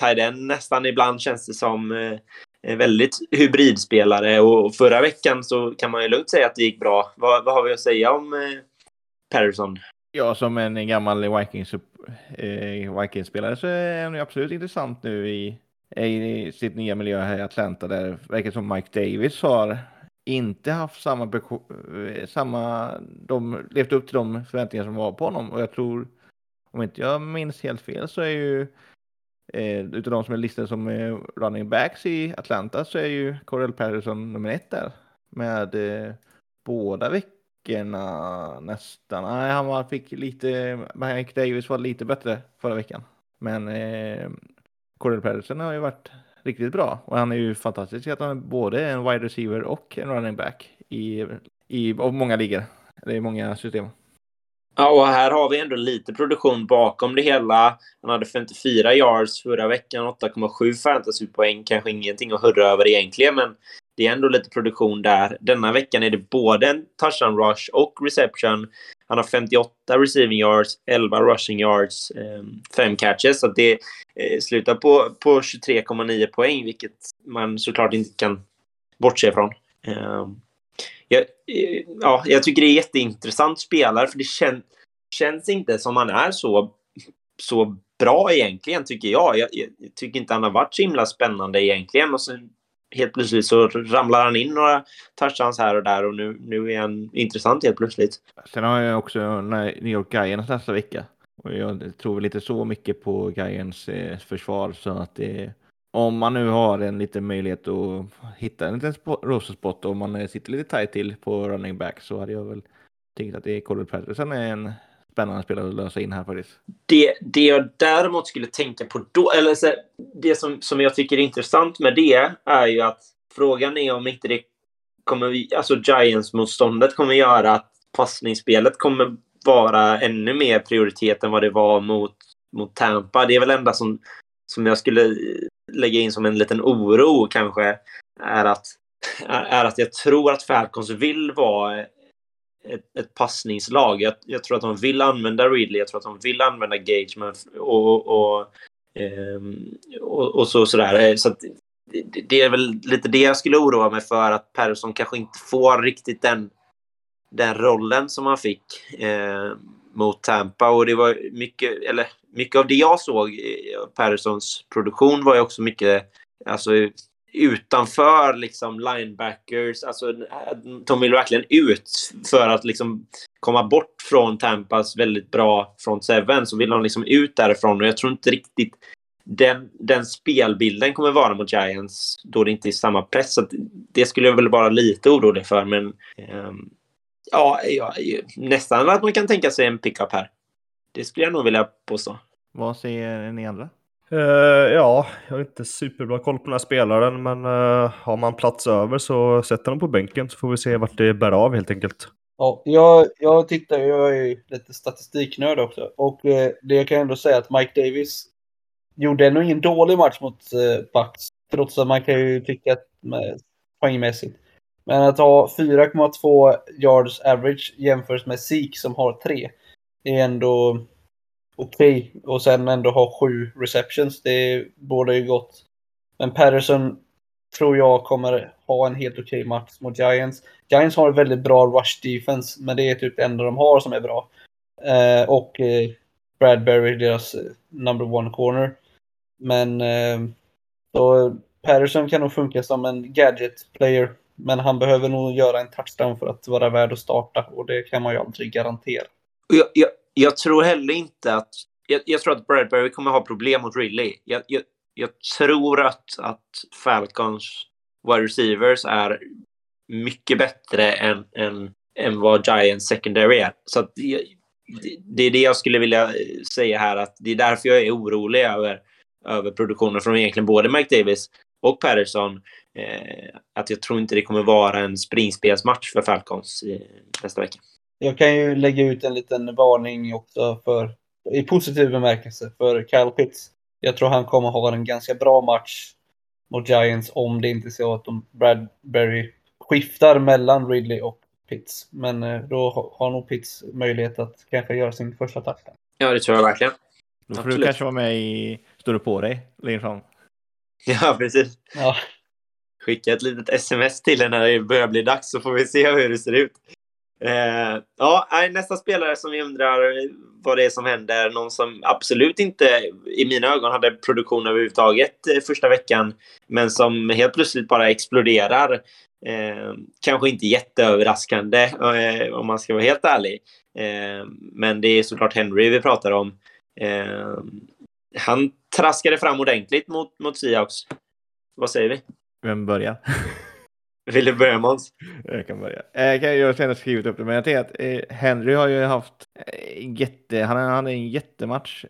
S1: tight end nästan ibland känns det som. Eh, Eh, väldigt hybridspelare och förra veckan så kan man ju lugnt säga att det gick bra. Vad, vad har vi att säga om eh, Patterson?
S4: Ja, som en gammal Vikings, eh, Vikings-spelare så är han absolut intressant nu i, i sitt nya miljö här i Atlanta där det verkar som Mike Davis har inte haft samma, eh, samma de levt upp till de förväntningar som var på honom och jag tror om inte jag minns helt fel så är ju eh, utav de som är listade som eh, running backs i Atlanta så är ju Cordell Patterson nummer ett där med eh, båda veckorna nästan. Nej, han var, fick lite, Mike Davis var lite bättre förra veckan. Men eh, Cordell Patterson har ju varit riktigt bra och han är ju fantastisk att han är både en wide receiver och en running back i, i av många ligor. Det är många system.
S1: Ja, och här har vi ändå lite produktion bakom det hela. Han hade 54 yards förra veckan, 8,7 fantasypoäng. Kanske ingenting att hurra över egentligen, men det är ändå lite produktion där. Denna veckan är det både en touchdown rush och reception. Han har 58 receiving yards, 11 rushing yards, ehm, 5 catches. Så det eh, slutar på, på 23,9 poäng, vilket man såklart inte kan bortse ifrån. Ehm, jag, eh, ja, jag tycker det är jätteintressant spelare, för det kän, känns inte som han är så, så bra egentligen, tycker jag. jag. jag. tycker inte han har varit så himla spännande egentligen. Och sen helt plötsligt så ramlar han in några touchdowns här och där och nu, nu är han intressant helt plötsligt.
S4: Sen har jag också New York Giants nästa vecka. Och jag tror väl så mycket på Giants eh, försvar så att det om man nu har en liten möjlighet att hitta en liten rosterspot och man eh, sitter lite tight till på running back så hade jag väl tyckt att det är Colin Patterson är en spännande spelare att lösa in här faktiskt.
S1: Det, det jag däremot skulle tänka på då, eller så, det som, som jag tycker är intressant med det är ju att frågan är om inte det kommer, alltså Giants-motståndet kommer göra att passningsspelet kommer vara ännu mer prioritet än vad det var mot, mot Tampa. Det är väl enda som, som jag skulle lägga in som en liten oro kanske är att, är att jag tror att Falcons vill vara ett, ett passningslag. Jag, jag, tror att de vill använda Ridley, jag tror att de vill använda Gage och, och, och, ehm, och, så, sådär. Så att, det, det är väl lite det jag skulle oroa mig för, att Persson kanske inte får riktigt den, den rollen som han fick eh, mot Tampa. Och det var mycket, eller mycket av det jag såg i Perssons produktion var ju också mycket alltså, utanför liksom linebackers. Alltså, de vill verkligen ut för att liksom komma bort från Tampas väldigt bra front seven. Så vill de liksom ut därifrån och jag tror inte riktigt den, den spelbilden kommer vara mot Giants då det inte är samma press. Så det skulle jag väl vara lite orolig för. Men um, ja, ja, nästan att man kan tänka sig en pickup här. Det skulle jag nog vilja påstå.
S4: Vad säger ni andra?
S3: Uh, ja, jag har inte superbra koll på den här spelaren, men uh, har man plats över så sätter de på bänken så får vi se vart det bär av helt enkelt.
S2: Ja, jag, jag tittar, jag är lite statistiknörd också. Och eh, det jag kan ändå säga att Mike Davis gjorde ändå ingen dålig match mot eh, Bucks. Trots att man kan ju tycka att med, poängmässigt. Men att ha 4,2 yards average jämfört med Sik som har 3 är ändå okej. Okay. Och sen ändå ha sju receptions. Det borde ju gott. Men Patterson tror jag kommer ha en helt okej okay match mot Giants. Giants har en väldigt bra rush defense, men det är typ det enda de har som är bra. Eh, och eh, Bradbury, deras eh, number one corner. Men eh, då, Patterson kan nog funka som en gadget player, men han behöver nog göra en touchdown för att vara värd att starta och det kan man ju aldrig garantera.
S1: Jag, jag, jag tror heller inte att... Jag, jag, tror att Bradbury kommer ha problem mot Ridley. Jag, jag, jag tror att, att Falcons wide receivers är mycket bättre än, än, än vad Giants secondary är. Så att det, det är det jag skulle vilja säga här, att det är därför jag är orolig över, över produktionen från egentligen både Mike Davis och Patterson. Eh, att jag tror inte det kommer vara en springspelsmatch för Falcons eh, nästa vecka.
S2: Jag kan ju lägga ut en liten varning också för, i positiv bemärkelse för Kyle Pitts. Jag tror han kommer ha en ganska bra match mot Giants om det inte är så att de Bradbury skiftar mellan Ridley och Pitts. Men eh, då har nog Pitts möjlighet att kanske göra sin första touchdown.
S1: Ja, det tror jag verkligen.
S4: Då får Absolut. du kanske vara med i Står du på dig längre fram.
S1: Ja, precis.
S2: Ja.
S1: Skicka ett litet sms till henne när det börjar bli dags så får vi se hur det ser ut. Eh, ja, nästa spelare som vi undrar vad det är som händer. Någon som absolut inte i mina ögon hade produktion överhuvudtaget eh, första veckan, men som helt plötsligt bara exploderar. Eh, kanske inte jätteöverraskande eh, om man ska vara helt ärlig. Eh, men det är såklart Henry vi pratar om. Eh, han traskade fram ordentligt mot, mot Seahawks. Vad säger vi?
S4: Vem börjar?
S1: Vill du börja Måns?
S4: Jag kan börja. Jag, kan, jag har skrivit upp det, men jag tänker att eh, Henry har ju haft eh, jätte, han hade en jättematch.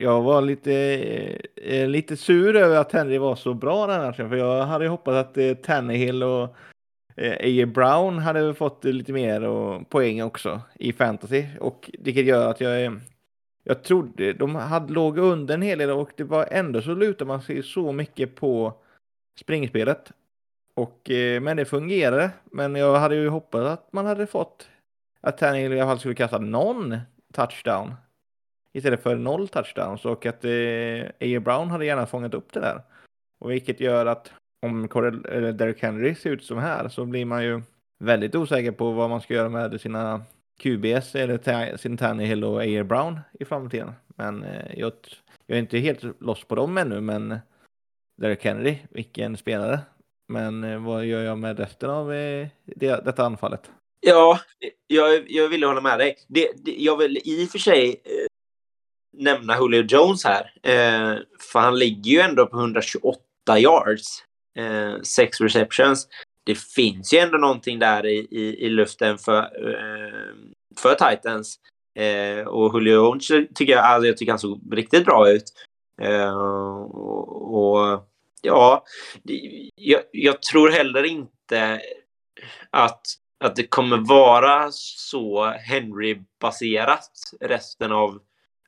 S4: Jag var lite, lite sur över att Henry var så bra den matchen, för jag hade ju hoppats att Tannehill och A.J. Brown hade fått lite mer och, poäng också i fantasy, och vilket gör att jag är jag trodde de hade låg under en hel del och det var ändå så lutar man sig så mycket på springspelet. Och, eh, men det fungerade. Men jag hade ju hoppats att man hade fått att Tannehill i alla fall skulle kasta någon touchdown istället för noll touchdowns och att eh, A. Brown hade gärna fångat upp det där. Och vilket gör att om Cordell, eller Derek Henry ser ut som här så blir man ju väldigt osäker på vad man ska göra med sina QBS eller sin Tannehill och A. Brown i framtiden. Men eh, jag, jag är inte helt loss på dem ännu, men Derek Henry, vilken spelare. Men eh, vad gör jag med resten av eh, det, detta anfallet?
S1: Ja, jag, jag vill hålla med dig. Det, det, jag vill i och för sig eh, nämna Julio Jones här. Eh, för han ligger ju ändå på 128 yards. Eh, sex receptions. Det finns ju ändå någonting där i, i, i luften för, eh, för Titans. Eh, och Julio Jones tycker jag, alltså jag tycker han såg riktigt bra ut. Eh, och, och ja, jag, jag, tror heller inte att, att det kommer vara så Henry-baserat resten av,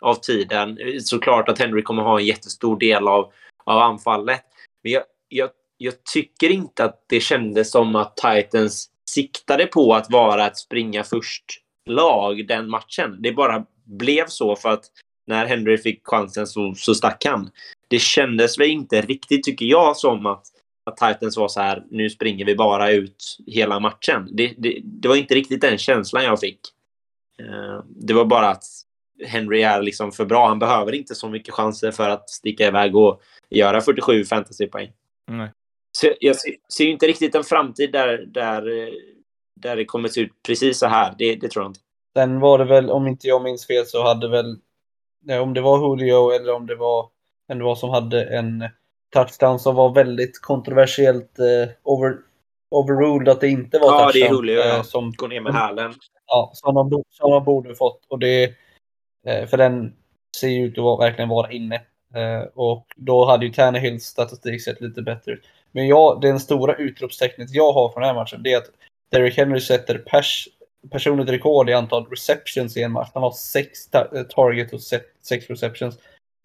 S1: av tiden. Såklart att Henry kommer ha en jättestor del av, av anfallet. Men jag, jag, jag tycker inte att det kändes som att Titans siktade på att vara ett springa först-lag den matchen. Det bara blev så för att när Henry fick chansen så, så stack han det kändes väl inte riktigt, tycker jag, som att, att Titans var så här, nu springer vi bara ut hela matchen. Det, det, det var inte riktigt den känslan jag fick. Uh, det var bara att Henry är liksom för bra. Han behöver inte så mycket chanser för att sticka iväg och göra 47 fantasypoäng.
S4: Mm.
S1: Så jag ser, ser inte riktigt en framtid där, där, där det kommer se ut precis så här. Det, det tror jag inte.
S2: Sen var det väl, om inte jag minns fel, så hade väl, om det var Julio eller om det var än det var som hade en touchdown som var väldigt kontroversiellt eh, over, overruled att det inte var
S1: ja,
S2: touchdown.
S1: Ja, det är Julio eh, som går ner med hälen.
S2: Ja, som de, som de borde fått. Och det, eh, för den ser ju ut att vara, verkligen vara inne. Eh, och då hade ju Tannehills statistik sett lite bättre ut. Men ja, den stora utropstecknet jag har från den här matchen det är att Derrick Henry sätter pers personligt rekord i antal receptions i en match. Han har sex ta target och sex receptions.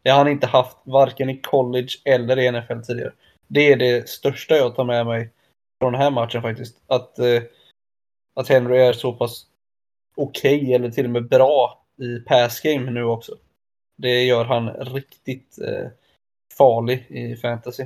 S2: Det har han inte haft varken i college eller i NFL tidigare. Det är det största jag tar med mig från den här matchen faktiskt. Att, eh, att Henry är så pass okej okay, eller till och med bra i pass game nu också. Det gör han riktigt eh, farlig i fantasy.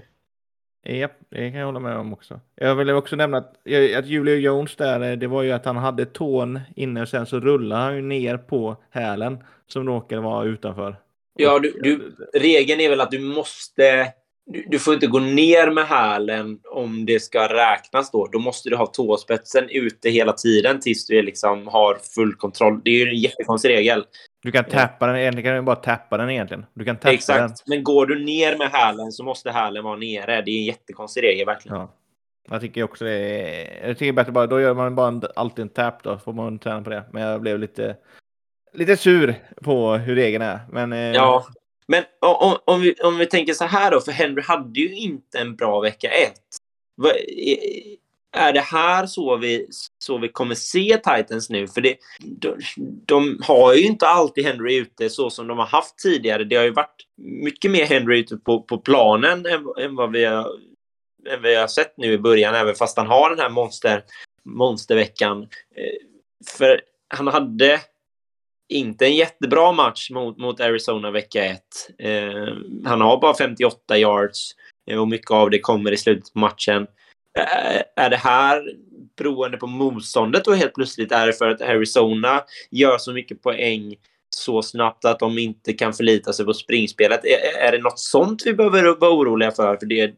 S4: Ja, det kan jag hålla med om också. Jag vill också nämna att, att Julio Jones där, eh, det var ju att han hade tån inne och sen så rullade han ju ner på hälen som råkade vara utanför.
S1: Ja, du, du, regeln är väl att du måste du, du får inte gå ner med hälen om det ska räknas då. Då måste du ha tåspetsen ute hela tiden tills du liksom har full kontroll. Det är ju en jättekonstig regel.
S4: Du kan tappa den, egentligen kan du bara tappa den egentligen. Du kan tappa
S1: Exakt.
S4: den.
S1: Men går du ner med hälen så måste hälen vara nere. Det är en jättekonstig regel verkligen.
S4: Ja. Jag tycker också det är... Jag tycker bättre bara, då gör man bara en, alltid en tap då, får man träna på det. Men jag blev lite, lite sur på hur regeln är. Men, eh,
S1: Ja, men om, om, vi, om vi tänker så här då, för Henry hade ju inte en bra vecka ett. Va- är- det här så vi, så vi kommer se Titans nu? För det, de, de har ju inte alltid Henry ute så som de har haft tidigare. Det har ju varit mycket mer Henry ute på, på planen än, än, vad vi har, än vi har sett nu i början, även fast han har den här monster, monsterveckan. Eh, för han hade inte en jättebra match mot, mot Arizona vecka 1. Eh, han har bara 58 yards eh, och mycket av det kommer i slutet på matchen. Eh, är det här beroende på motståndet och helt plötsligt är det för att Arizona gör så mycket poäng så snabbt att de inte kan förlita sig på springspelet? Är, är det något sånt vi behöver vara oroliga för? för det,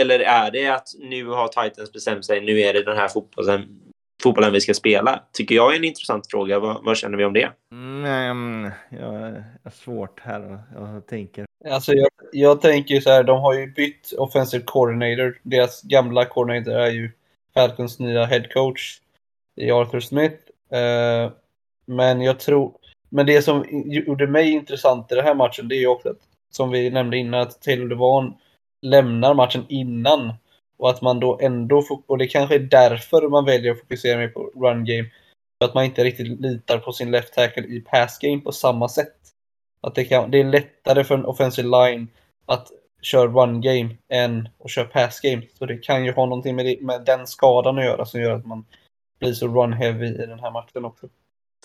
S1: eller är det att nu har Titans bestämt sig, nu är det den här fotbollen, fotbollen vi ska spela? Tycker jag är en intressant fråga. Vad, vad känner vi om det?
S4: Mm, jag har svårt här. Jag tänker.
S2: Alltså jag, jag tänker så här, de har ju bytt offensive coordinator. Deras gamla coordinator är ju Falcons nya head coach i Arthur Smith. Eh, men jag tror, men det som gjorde mig intressant i den här matchen, det är ju också att, som vi nämnde innan, att Taylor Devan lämnar matchen innan. Och att man då ändå, fok- och det kanske är därför man väljer att fokusera mer på run game. För att man inte riktigt litar på sin left tackle i pass game på samma sätt. Att det, kan, det är lättare för en offensive line att köra run game än att köra pass game. Så det kan ju ha någonting med, det, med den skadan att göra som gör att man blir så run heavy i den här matchen också.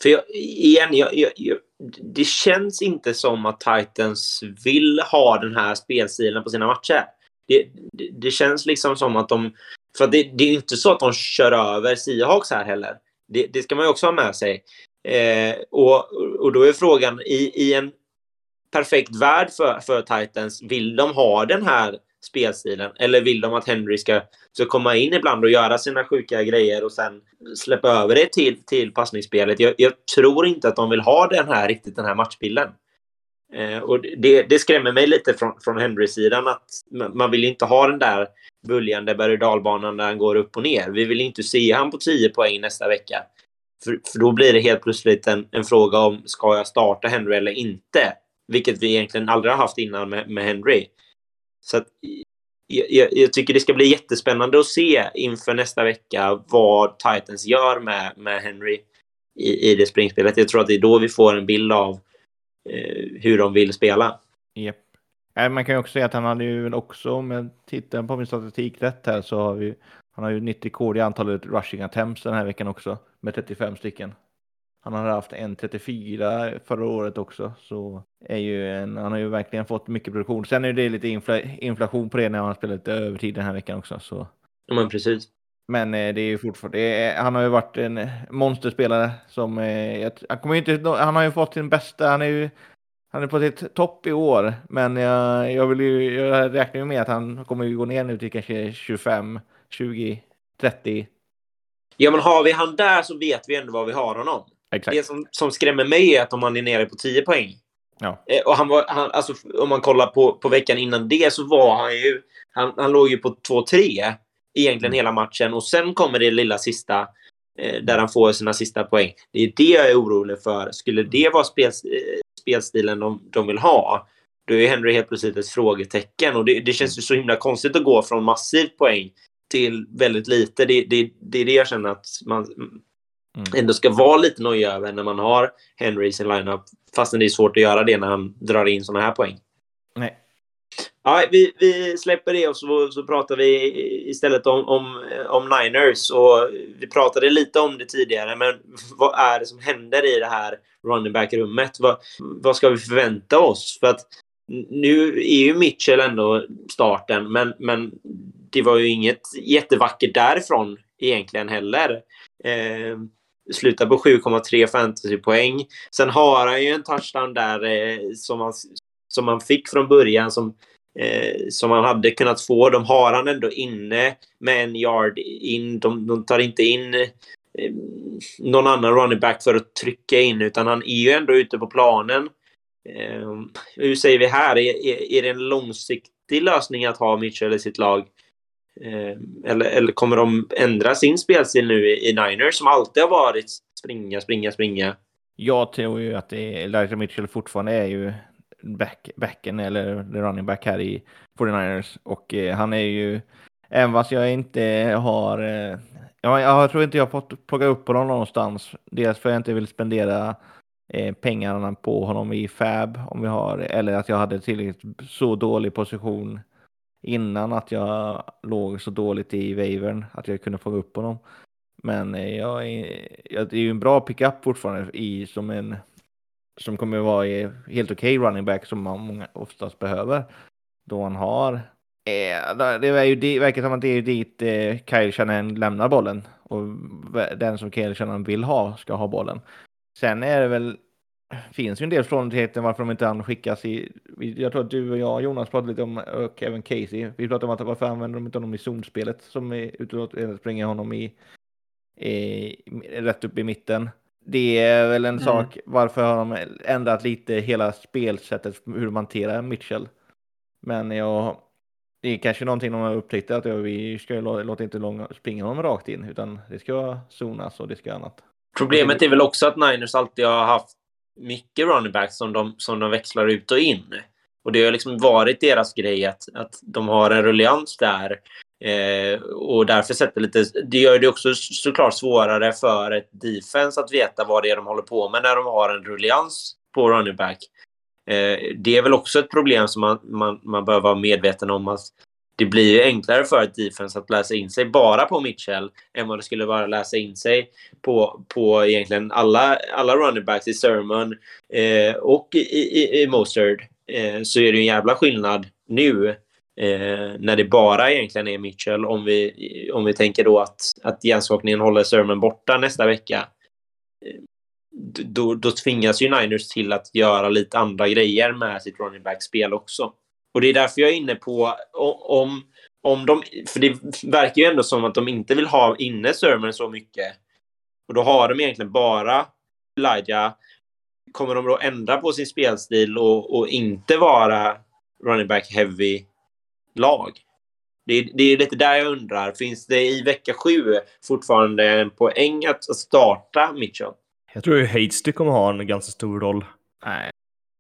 S1: För jag, igen, jag, jag, jag, det känns inte som att Titans vill ha den här spelstilen på sina matcher. Det, det, det känns liksom som att de... För det, det är ju inte så att de kör över Seahawks här heller. Det, det ska man ju också ha med sig. Eh, och, och då är frågan, i, i en perfekt värld för, för Titans, vill de ha den här spelstilen? Eller vill de att Henry ska, ska komma in ibland och göra sina sjuka grejer och sen släppa över det till, till passningsspelet? Jag, jag tror inte att de vill ha den här, riktigt den här matchbilden. Eh, och det, det skrämmer mig lite från, från Henry-sidan att man vill inte ha den där böljande berg och dalbanan där han går upp och ner. Vi vill inte se han på 10 poäng nästa vecka. För, för då blir det helt plötsligt en, en fråga om ska jag starta Henry eller inte? Vilket vi egentligen aldrig har haft innan med, med Henry. Så att, jag, jag, tycker det ska bli jättespännande att se inför nästa vecka vad Titans gör med, med Henry i, i det springspelet. Jag tror att det är då vi får en bild av hur de vill spela.
S4: Nej, Man kan ju också säga att han hade ju väl också, om jag tittar på min statistik rätt här, så har vi, han har ju 90 rekord i antalet rushing attempts den här veckan också, med 35 stycken. Han har haft en 34 förra året också, så är ju en, han har ju verkligen fått mycket produktion. Sen är det lite infla, inflation på det när han spelat lite övertid den här veckan också. Så.
S1: Ja, men precis.
S4: Men eh, det är ju fortfarande, är, han har ju varit en monsterspelare som, eh, han, kommer inte, han har ju fått sin bästa, han är ju han är på sitt topp i år, men jag, jag, vill ju, jag räknar ju med att han kommer ju gå ner nu till kanske 25, 20, 30.
S1: Ja, men har vi han där så vet vi ändå var vi har honom.
S4: Exakt.
S1: Det som, som skrämmer mig är att om han är nere på 10 poäng.
S4: Ja.
S1: Eh, och han var, han, alltså, om man kollar på, på veckan innan det så var han ju... Han, han låg ju på 2-3 egentligen hela matchen och sen kommer det lilla sista eh, där han får sina sista poäng. Det är det jag är orolig för. Skulle det vara spel, eh, spelstilen de, de vill ha, då är Henry helt plötsligt ett frågetecken. Och det, det känns ju så himla konstigt att gå från massivt poäng till väldigt lite. Det, det, det är det jag känner att man
S4: Mm.
S1: ändå ska vara lite nöjd över när man har Henry i sin lineup. Fastän det är svårt att göra det när han drar in såna här poäng.
S4: Nej.
S1: Ja, vi, vi släpper det och så, så pratar vi istället om, om, om Niners. Och vi pratade lite om det tidigare, men vad är det som händer i det här running back-rummet? Vad, vad ska vi förvänta oss? För att nu är ju Mitchell ändå starten, men, men det var ju inget jättevackert därifrån egentligen heller. Eh, slutar på 7,3 fantasypoäng. Sen har han ju en touchdown där eh, som, han, som han fick från början som eh, som han hade kunnat få. De har han ändå inne med en yard in. De, de tar inte in eh, någon annan running back för att trycka in, utan han är ju ändå ute på planen. Eh, hur säger vi här? Är, är, är det en långsiktig lösning att ha Mitchell i sitt lag? Eh, eller, eller kommer de ändra sin spelstil nu i, i Niners som alltid har varit springa, springa, springa?
S4: Jag tror ju att Elijah Mitchell fortfarande är ju back, backen eller running back här i 49ers och eh, han är ju även fast jag inte har eh, jag, jag tror inte jag har fått plocka upp honom någonstans. Dels för att jag inte vill spendera eh, pengarna på honom i FAB om vi har eller att jag hade tillräckligt så dålig position innan att jag låg så dåligt i wavern att jag kunde få upp honom. Men eh, jag är, jag, det är ju en bra pickup fortfarande i som en som kommer att vara helt okej okay running back som man många oftast behöver. Då han har eh, det, är ju, det verkar som att det är dit eh, Kyle Shannon lämnar bollen och den som Kyle Shannon vill ha ska ha bollen. Sen är det väl finns ju en del frågetecken varför de inte han skickas i. Jag tror att du och jag Jonas pratade lite om och även Casey. Vi pratade om att varför använder de inte honom i zonspelet som är ute och springer honom i, i rätt upp i mitten. Det är väl en mm. sak. Varför har de ändrat lite hela spelsättet hur de hanterar Mitchell? Men jag, det är kanske någonting de har upptäckt att vi ska låta inte långa, springa honom rakt in utan det ska zonas och det ska annat.
S1: Problemet är väl också att Niners alltid har haft mycket running backs som de, som de växlar ut och in. Och det har liksom varit deras grej att, att de har en ruljans där. Eh, och därför sätter lite... Det gör det också såklart svårare för ett defense att veta vad det är de håller på med när de har en ruljans på running back. Eh, det är väl också ett problem som man, man, man bör vara medveten om att det blir enklare för ett defense att läsa in sig bara på Mitchell än vad det skulle vara att läsa in sig på, på egentligen alla, alla running backs i Sermon eh, och i, i, i Mostard. Eh, så är det en jävla skillnad nu eh, när det bara egentligen är Mitchell om vi, om vi tänker då att, att hjärnskakningen håller Sermon borta nästa vecka. Eh, då, då tvingas ju Niners till att göra lite andra grejer med sitt running back-spel också. Och det är därför jag är inne på om, om de, för det verkar ju ändå som att de inte vill ha inne Sermon så mycket. Och då har de egentligen bara Elijah. Kommer de då ändra på sin spelstil och, och inte vara running back heavy lag? Det är, det är lite där jag undrar. Finns det i vecka sju fortfarande en poäng att starta Mitchell?
S3: Jag tror att Hasty kommer ha en ganska stor roll.
S4: Nej,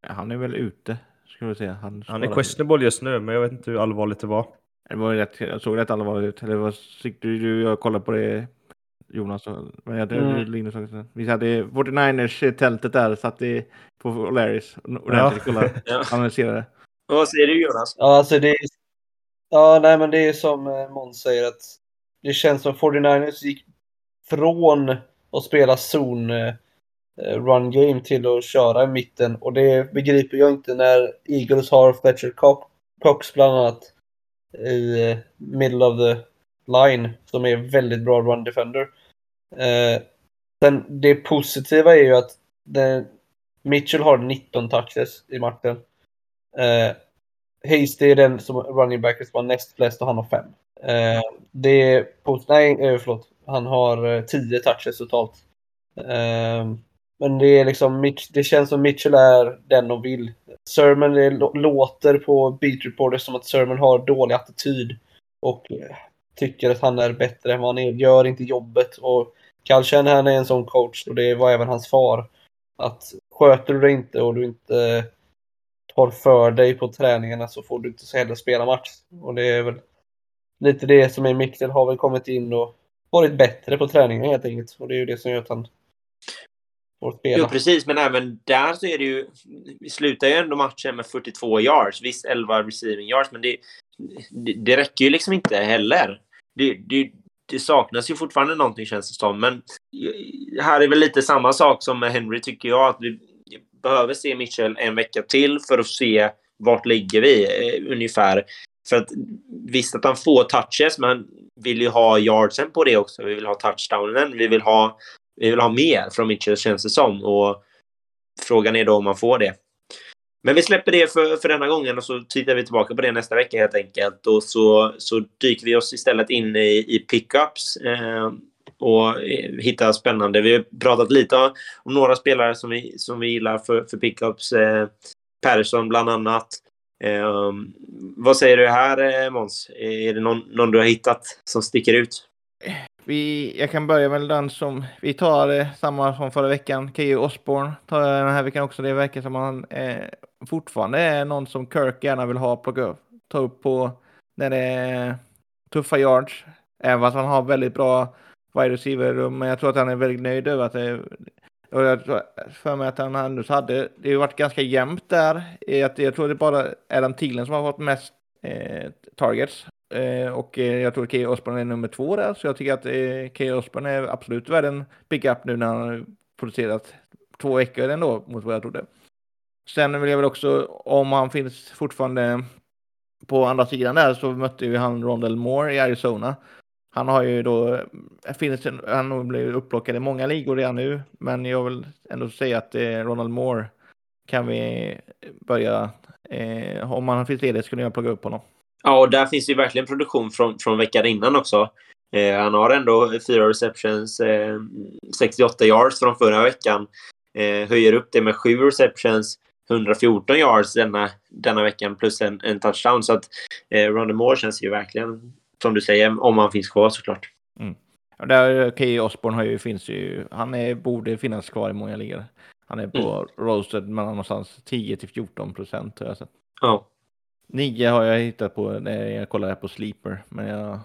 S4: han är väl ute. Ska vi se.
S3: Han, han är questionable just nu, men jag vet inte hur allvarligt det var.
S4: Det var rätt, jag såg rätt allvarligt ut. Eller var, du, du, jag kollade på det Jonas och men jag, mm. Linus också. Vi hade 49ers-tältet där, satt det på O'Larrys ordentligt ja. kollade, ja. analyserade.
S1: Vad säger du Jonas?
S2: Ja, alltså det är, ja, nej, men det är som eh, Måns säger att det känns som 49ers gick från att spela zon eh, run game till att köra i mitten. Och det begriper jag inte när Eagles har Fletcher Cox bland annat i eh, middle of the line som är väldigt bra run defender. Eh, sen det positiva är ju att det, Mitchell har 19 touches i matchen. Eh, Hasty är den som running back som har näst flest och han har fem. Eh, det är, nej eh, förlåt, han har 10 eh, touches totalt. Eh, men det är liksom, Mitch... det känns som Mitchell är den de vill. Sermon det låter på Beat Reporter som att Sermon har dålig attityd. Och eh, tycker att han är bättre än vad han är. Gör inte jobbet. Och Kalchen han är en sån coach och det var även hans far. Att sköter du dig inte och du inte tar för dig på träningarna så får du inte så heller spela match. Och det är väl lite det som är Mikkel har väl kommit in och varit bättre på träningen helt enkelt. Och det är ju det som gör att han får spela.
S1: Jo, precis, men även där så är det ju... Vi slutar ju ändå matchen med 42 yards. Visst, 11 receiving yards, men det, det, det räcker ju liksom inte heller. Det, det, det, saknas ju fortfarande någonting, känns det som. Men eh, här är väl lite samma sak som med Henry, tycker jag. Att vi behöver se Mitchell en vecka till för att se vart ligger vi eh, ungefär. För att visst att han får touches, men vill ju ha yardsen på det också. Vi vill ha touchdownen. Vi vill ha vi vill ha mer från Mitchell känns det som. Och frågan är då om man får det. Men vi släpper det för, för denna gången och så tittar vi tillbaka på det nästa vecka helt enkelt. Och så, så dyker vi oss istället in i, i pickups eh, och eh, hitta spännande. Vi har pratat lite om, några spelare som vi, som vi gillar för, för pickups. Eh, Persson bland annat. Eh, vad säger du här eh, Måns? Eh, är det någon, någon du har hittat som sticker ut?
S4: Vi, jag kan börja med den som vi tar eh, samma som förra veckan. Keyyo Osborne tar jag den här veckan också. Det verkar som han eh, fortfarande är någon som Kirk gärna vill ha plocka upp. Ta upp på när det är tuffa yards. Även fast han har väldigt bra wide receiver Men jag tror att han är väldigt nöjd över att det och jag tror för mig att han ändå hade, det har varit ganska jämnt där. Jag tror det bara är Thielen som har fått mest eh, targets. Eh, och eh, jag tror att Key Osborne är nummer två där, så jag tycker att eh, Key Osborne är absolut värd en pickup nu när han har producerat två veckor ändå mot vad jag trodde. Sen vill jag väl också, om han finns fortfarande på andra sidan där så mötte ju han Rondell Moore i Arizona. Han har ju då, eh, finns, han har blivit upplockad i många ligor redan nu, men jag vill ändå säga att eh, Ronald Moore kan vi eh, börja, eh, om han finns ledig skulle jag plocka upp honom.
S1: Ja, och där finns ju verkligen produktion från, från veckan innan också. Eh, han har ändå fyra receptions, eh, 68 yards från förra veckan. Eh, höjer upp det med sju receptions, 114 yards denna, denna veckan plus en, en touchdown. Så att eh, Ronald Moore känns ju verkligen, som du säger, om han finns kvar såklart.
S4: Mm. Och där, Key Osborne har ju, finns ju, han är, borde finnas kvar i många ligor. Han är på mm. roasted mellan någonstans 10 till 14 procent.
S1: Ja.
S4: Nio har jag hittat på när jag kollar på Sleeper, men jag,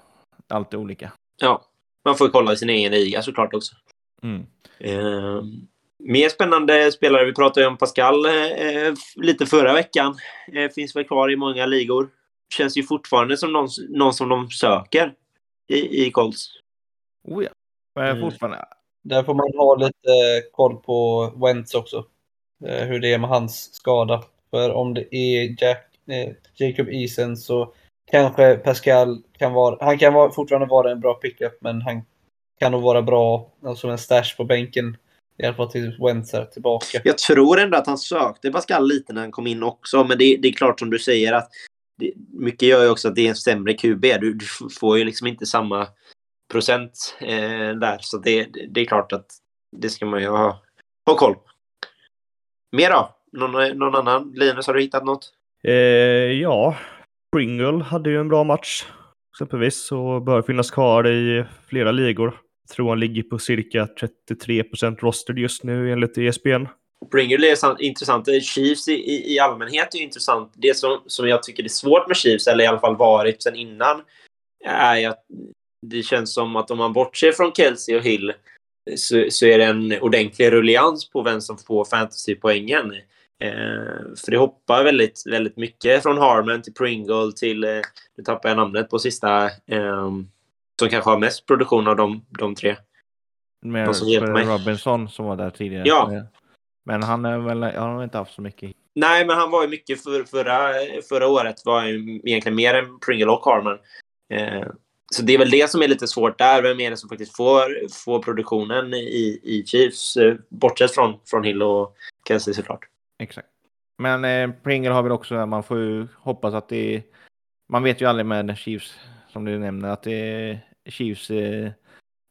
S4: allt är olika.
S1: Ja, man får kolla i sin egen liga såklart också.
S4: Mm.
S1: Eh, mer spännande spelare. Vi pratade ju om Pascal eh, lite förra veckan. Eh, finns väl kvar i många ligor. Känns ju fortfarande som någon, någon som de söker i, i Colts.
S4: Oh ja. Men mm. fortfarande.
S2: Där får man ha lite koll på Wentz också. Eh, hur det är med hans skada. För om det är Jack Eh, Jacob Eason så kanske Pascal kan vara, han kan vara, fortfarande vara en bra pickup men han kan nog vara bra som en stash på bänken. I alla fall tills Wentz är tillbaka.
S1: Jag tror ändå att han sökte Pascal lite när han kom in också, men det, det är klart som du säger att det, mycket gör ju också att det är en sämre QB. Du, du får ju liksom inte samma procent eh, där, så det, det är klart att det ska man ju ha, ha koll på. Mer då? Någon, någon annan? Linus, har du hittat något?
S3: Eh, ja, Pringle hade ju en bra match exempelvis och bör finnas kvar i flera ligor. Jag tror han ligger på cirka 33 procent roster just nu enligt ESPN.
S1: Pringle är intressant. Chiefs i, i, allmänhet är intressant. Det som, som jag tycker är svårt med Chiefs, eller i alla fall varit sen innan, är att det känns som att om man bortser från Kelsey och Hill så, så är det en ordentlig rullians på vem som får fantasypoängen. Eh, för det hoppar väldigt, väldigt mycket från Harmon till Pringle till, eh, nu tappar jag namnet på sista, eh, som kanske har mest produktion av de, de tre.
S4: Med Robinson som var där tidigare.
S1: Ja.
S4: Men han, är väl, han har inte haft så mycket.
S1: Nej, men han var ju mycket för, förra, förra året. var ju egentligen mer än Pringle och Harmon. Eh, så det är väl det som är lite svårt där. Vem är det som faktiskt får, får produktionen i, i Chiefs? Eh, bortsett från, från Hill och Kelsey såklart.
S4: Exakt. Men eh, Pringle har väl också, man får ju hoppas att det man vet ju aldrig med Chiefs, som du nämner, att det är Chiefs eh,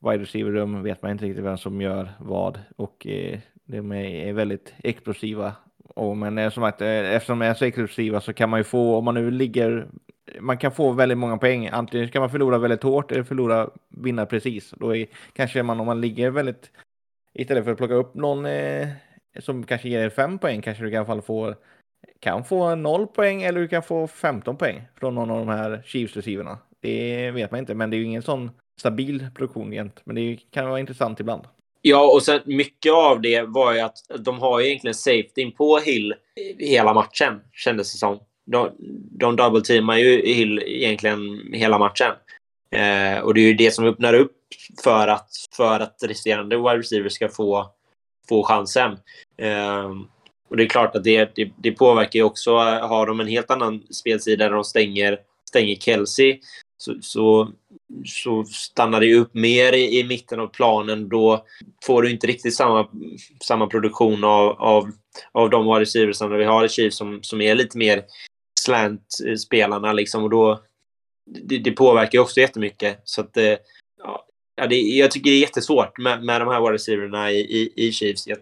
S4: wide receiver-rum vet man inte riktigt vem som gör vad och eh, de är väldigt explosiva. Och, men som att, eh, eftersom de är så explosiva så kan man ju få, om man nu ligger, man kan få väldigt många poäng. Antingen kan man förlora väldigt hårt eller förlora, vinna precis. Då är, kanske man, om man ligger väldigt, istället för att plocka upp någon eh, som kanske ger fem poäng kanske du i alla fall får kan få noll poäng eller du kan få 15 poäng från någon av de här Chiefs-receiverna. Det vet man inte, men det är ju ingen sån stabil produktion egentligen. Men det kan vara intressant ibland.
S1: Ja, och sen mycket av det var ju att de har ju egentligen safety på Hill hela matchen, kändes det som. De, de double-teamar ju Hill egentligen hela matchen. Eh, och det är ju det som öppnar upp för att, för att resterande wide receivers ska få få chansen. Eh, och det är klart att det, det, det, påverkar ju också. Har de en helt annan spelsida där de stänger, stänger Kelsey så, så, så stannar det upp mer i, i, mitten av planen. Då får du inte riktigt samma, samma produktion av, av av de wide receiversarna vi har i Chiefs som, som är lite mer slant-spelarna. Liksom, och då, det, det påverkar också jättemycket. Så att, eh, ja, det, jag tycker det är jättesvårt med, med de här wide receiverna i, i, i Chiefs. Jag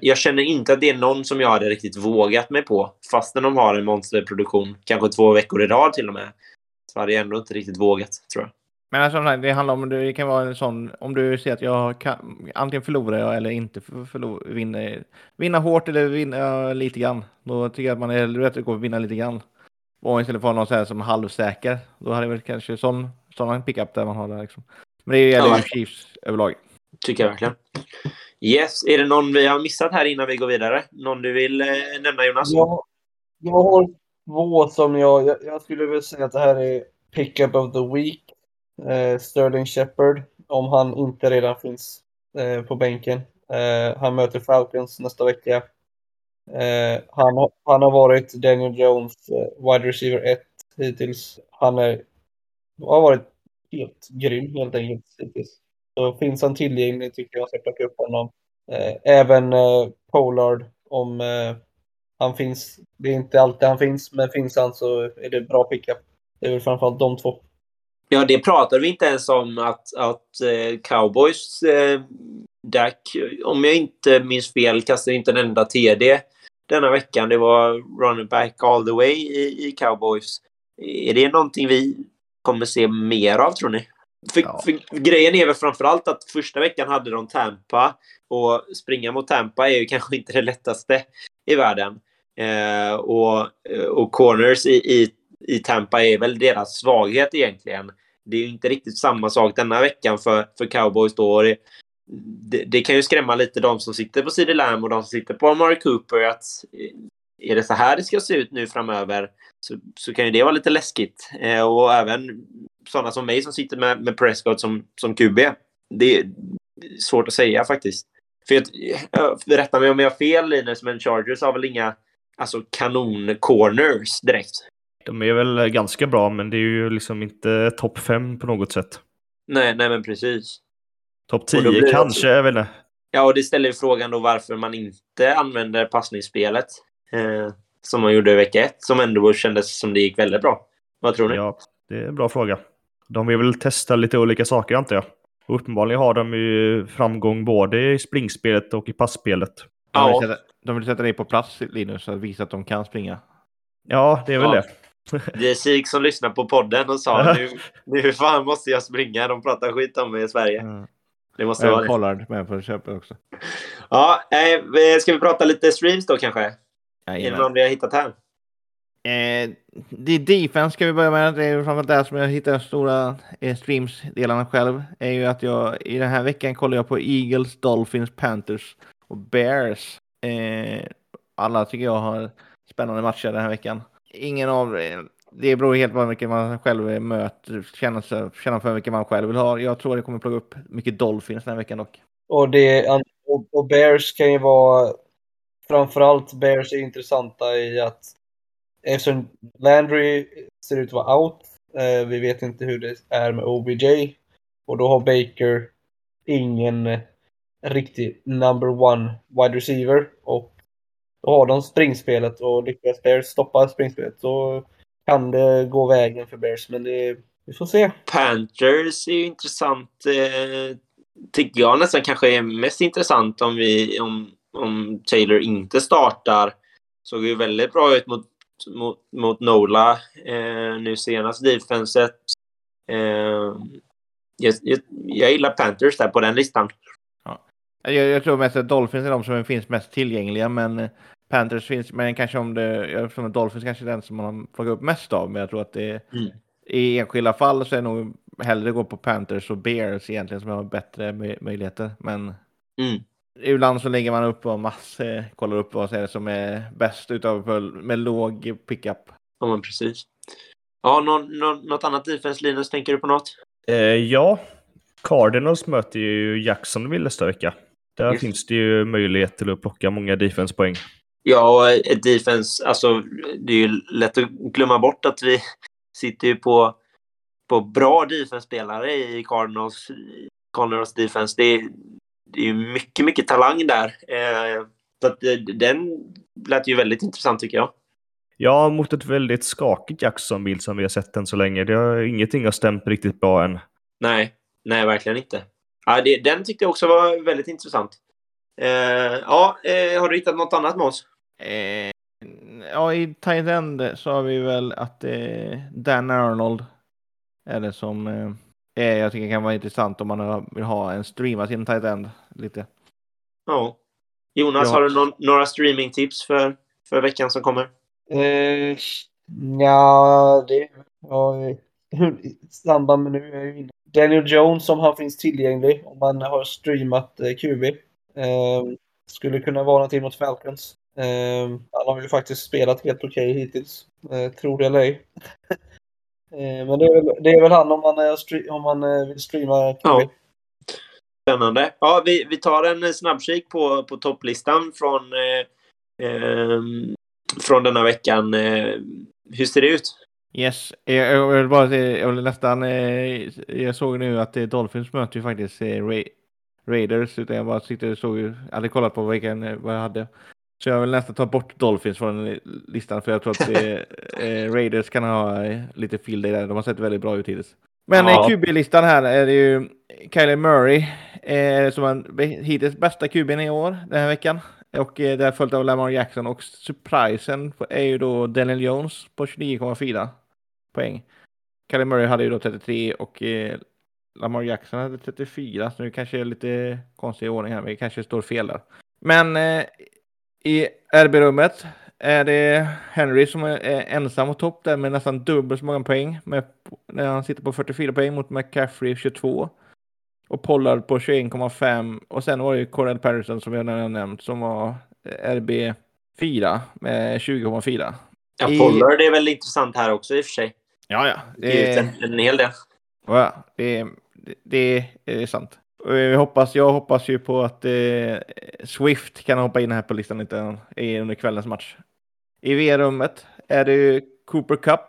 S1: jag känner inte att det är någon som jag hade riktigt vågat mig på. Fastän de har en monsterproduktion, kanske två veckor i rad till och med. Så hade jag ändå inte riktigt vågat, tror jag.
S4: Men alltså, det handlar om, det kan vara en sån, om du ser att jag kan, antingen förlorar jag eller inte förlor, vinner, vinna hårt eller vinna lite grann. Då tycker jag att man är hellre att det går att vinna lite grann. Och istället för någon så här som halvsäker. Då hade jag väl kanske sån, sån pickup där man har där liksom. Men det gäller ju Chiefs överlag.
S1: Tycker jag verkligen. Yes, är det någon vi har missat här innan vi går vidare? Någon du vill eh, nämna Jonas?
S2: Ja, jag har två som jag, jag, jag skulle vilja säga att det här är pickup of the week. Eh, Sterling Shepard, om han inte redan finns eh, på bänken. Eh, han möter Falcons nästa vecka. Eh, han, han har varit Daniel Jones eh, wide receiver 1 hittills. Han är, har varit helt grym helt enkelt hittills. Så finns han tillgänglig tycker jag att jag ska plocka upp honom. Eh, även eh, Pollard om eh, han finns. Det är inte alltid han finns, men finns han så är det bra pickup. Det är väl framförallt de två.
S1: Ja, det pratade vi inte ens om att, att eh, Cowboys eh, Dak, om jag inte minns fel, kastade inte en enda TD denna veckan. Det var running back all the way i, i Cowboys. Är det någonting vi kommer se mer av, tror ni? För, ja. för, grejen är väl framförallt att första veckan hade de Tampa och springa mot Tampa är ju kanske inte det lättaste i världen. Eh, och, eh, och corners i, i i Tampa är väl deras svaghet egentligen. Det är ju inte riktigt samma sak denna veckan för, för cowboys då. Det, det, det, kan ju skrämma lite de som sitter på CD Lamb och de som sitter på Amari Cooper att eh, är det så här det ska se ut nu framöver så, så kan ju det vara lite läskigt. Eh, och även sådana som mig som sitter med, med Prescott som, som QB. Det är svårt att säga faktiskt. För jag, eh, rätta mig om jag har fel Linus, men Chargers har väl inga alltså, kanon-corners direkt?
S3: De är väl ganska bra, men det är ju liksom inte topp fem på något sätt.
S1: Nej, nej men precis.
S3: Topp 10 kanske, jag vet inte.
S1: Ja, och det ställer ju frågan då varför man inte använder passningsspelet. Eh, som man gjorde i vecka ett, som ändå kändes som det gick väldigt bra. Vad tror ni?
S3: Ja, det är en bra fråga. De vill väl testa lite olika saker, antar jag. Och uppenbarligen har de ju framgång både i springspelet och i passspelet.
S4: De vill, sätta, de vill sätta dig på plats, Linus, och visa att de kan springa.
S3: Ja, det är väl ja. det.
S1: Det är Sik som lyssnade på podden och sa nu, nu fan måste jag springa. De pratar skit om mig i Sverige. Mm.
S4: Det måste jag vara det. Pollard med på köpet också.
S1: Ja, eh, ska vi prata lite streams då kanske? Ja, är det någon vi har hittat här?
S4: Eh, det är defense ska vi börja med. Det är framförallt där som jag hittar stora eh, streams-delarna själv. är ju att jag i den här veckan kollar jag på Eagles, Dolphins, Panthers och Bears. Eh, alla tycker jag har spännande matcher den här veckan ingen av det beror helt på hur mycket man själv möter, känner, känner för vilken man själv vill ha. Jag tror det kommer plocka upp mycket Dolphins den här veckan dock.
S2: Och, det, och Bears kan ju vara, framförallt Bears är intressanta i att eftersom Landry ser ut att vara out, eh, vi vet inte hur det är med OBJ, och då har Baker ingen en riktig number one wide receiver och då har de springspelet och lyckas Bears stoppa springspelet så kan det gå vägen för Bears. Men det, vi får se.
S1: Panthers är ju intressant. Eh, tycker jag nästan kanske är mest intressant om, vi, om, om Taylor inte startar. Såg ju väldigt bra ut mot, mot, mot Nola eh, nu senast, defenset. Eh, jag, jag, jag gillar Panthers där på den listan.
S4: Jag, jag, tror mest att Dolphins är de som finns mest tillgängliga, men eh, Panthers finns, men kanske om det, jag tror att Dolphins kanske är den som man har plockat upp mest av, men jag tror att det mm. i enskilda fall så är det nog hellre gå på Panthers och Bears egentligen som har bättre möjligheter, men mm. ibland så lägger man upp och massor, kollar upp vad är det som är bäst utav med låg pickup.
S1: Ja, men precis. Ja, någon, någon, något annat defense, Linus, tänker du på något?
S3: Eh, ja, Cardinals möter ju Jacksonville nästa vecka. Där Just. finns det ju möjlighet till att plocka många defense-poäng.
S1: Ja, ett defense, alltså det är ju lätt att glömma bort att vi sitter ju på, på bra defense-spelare i Cardinals, Cardinals defense. Det är, det är mycket, mycket talang där. Eh, Så att, eh, den lät ju väldigt intressant tycker jag.
S3: Ja, mot ett väldigt skakigt Jacksonville som vi har sett än så länge. Det har, ingenting har stämt riktigt bra än.
S1: Nej, nej verkligen inte. Ja, det, den tyckte jag också var väldigt intressant. Eh, ja, eh, har du hittat något annat Måns?
S4: Eh, ja, i tight end så har vi väl att eh, Dan Arnold är det som eh, är, jag tycker kan vara intressant om man vill ha en streama sin tight end lite.
S1: Ja. Jonas,
S4: Ja.
S1: har du någon, några streamingtips för, för veckan som kommer?
S2: Eh, ja, det... Ja, I samband med nu är jag inne. Daniel Jones om han finns tillgänglig om man har streamat eh, QB. Eh, skulle kunna vara någonting mot Falcons. Eh, han har ju faktiskt spelat helt okej hittills. Eh, tror det eller ej. eh, men det är, väl, det är väl han om man, eh, är om man eh, vill streama QB.
S1: Ja. Spännande. Ja, vi, vi tar en eh, snabbkik på, på topplistan från, eh, eh, från denna veckan. Eh, hur ser det ut?
S4: Yes, jag, vill bara säga, jag vill nästan, eh, jag såg nu att eh, Dolphins möter ju faktiskt eh, Ra Raiders, utan jag bara sitter och såg, jag hade kollat på vilken, vad jag hade. Så jag vill nästan ta bort Dolphins från listan, för jag tror att eh, Raiders kan ha lite field där, de har sett väldigt bra ut hittills. Men
S1: Ja.
S4: QB-listan här är det ju Kyler Murray, eh, som är hittills bästa QB'n i år, den här veckan. Och eh, det är följt av Lamar Jackson och surprisen är ju då Daniel Jones på 29,4 poäng. Kyler Murray hade ju då 33 och eh, Lamar Jackson hade 34, så nu kanske det är lite konstig ordning här, men det kanske står fel där. Men eh, i RB-rummet är det Henry som är, är ensam på topp där med nästan dubbelt så många poäng. Med, när han sitter på 44 poäng mot McCaffrey 22. Och Pollard på 21,5. Och sen var det ju Cordell Patterson som jag redan har nämnt som var eh, RB 4 med 20,4.
S1: Ja,
S4: I-
S1: Pollard är väl intressant här också i och för sig.
S4: Ja, ja.
S1: Det är en, en hel del.
S4: Ja, det, det, det är sant. Jag hoppas, jag hoppas ju på att eh, Swift kan hoppa in här på listan lite under kvällens match. I V-rummet är det Cooper Cup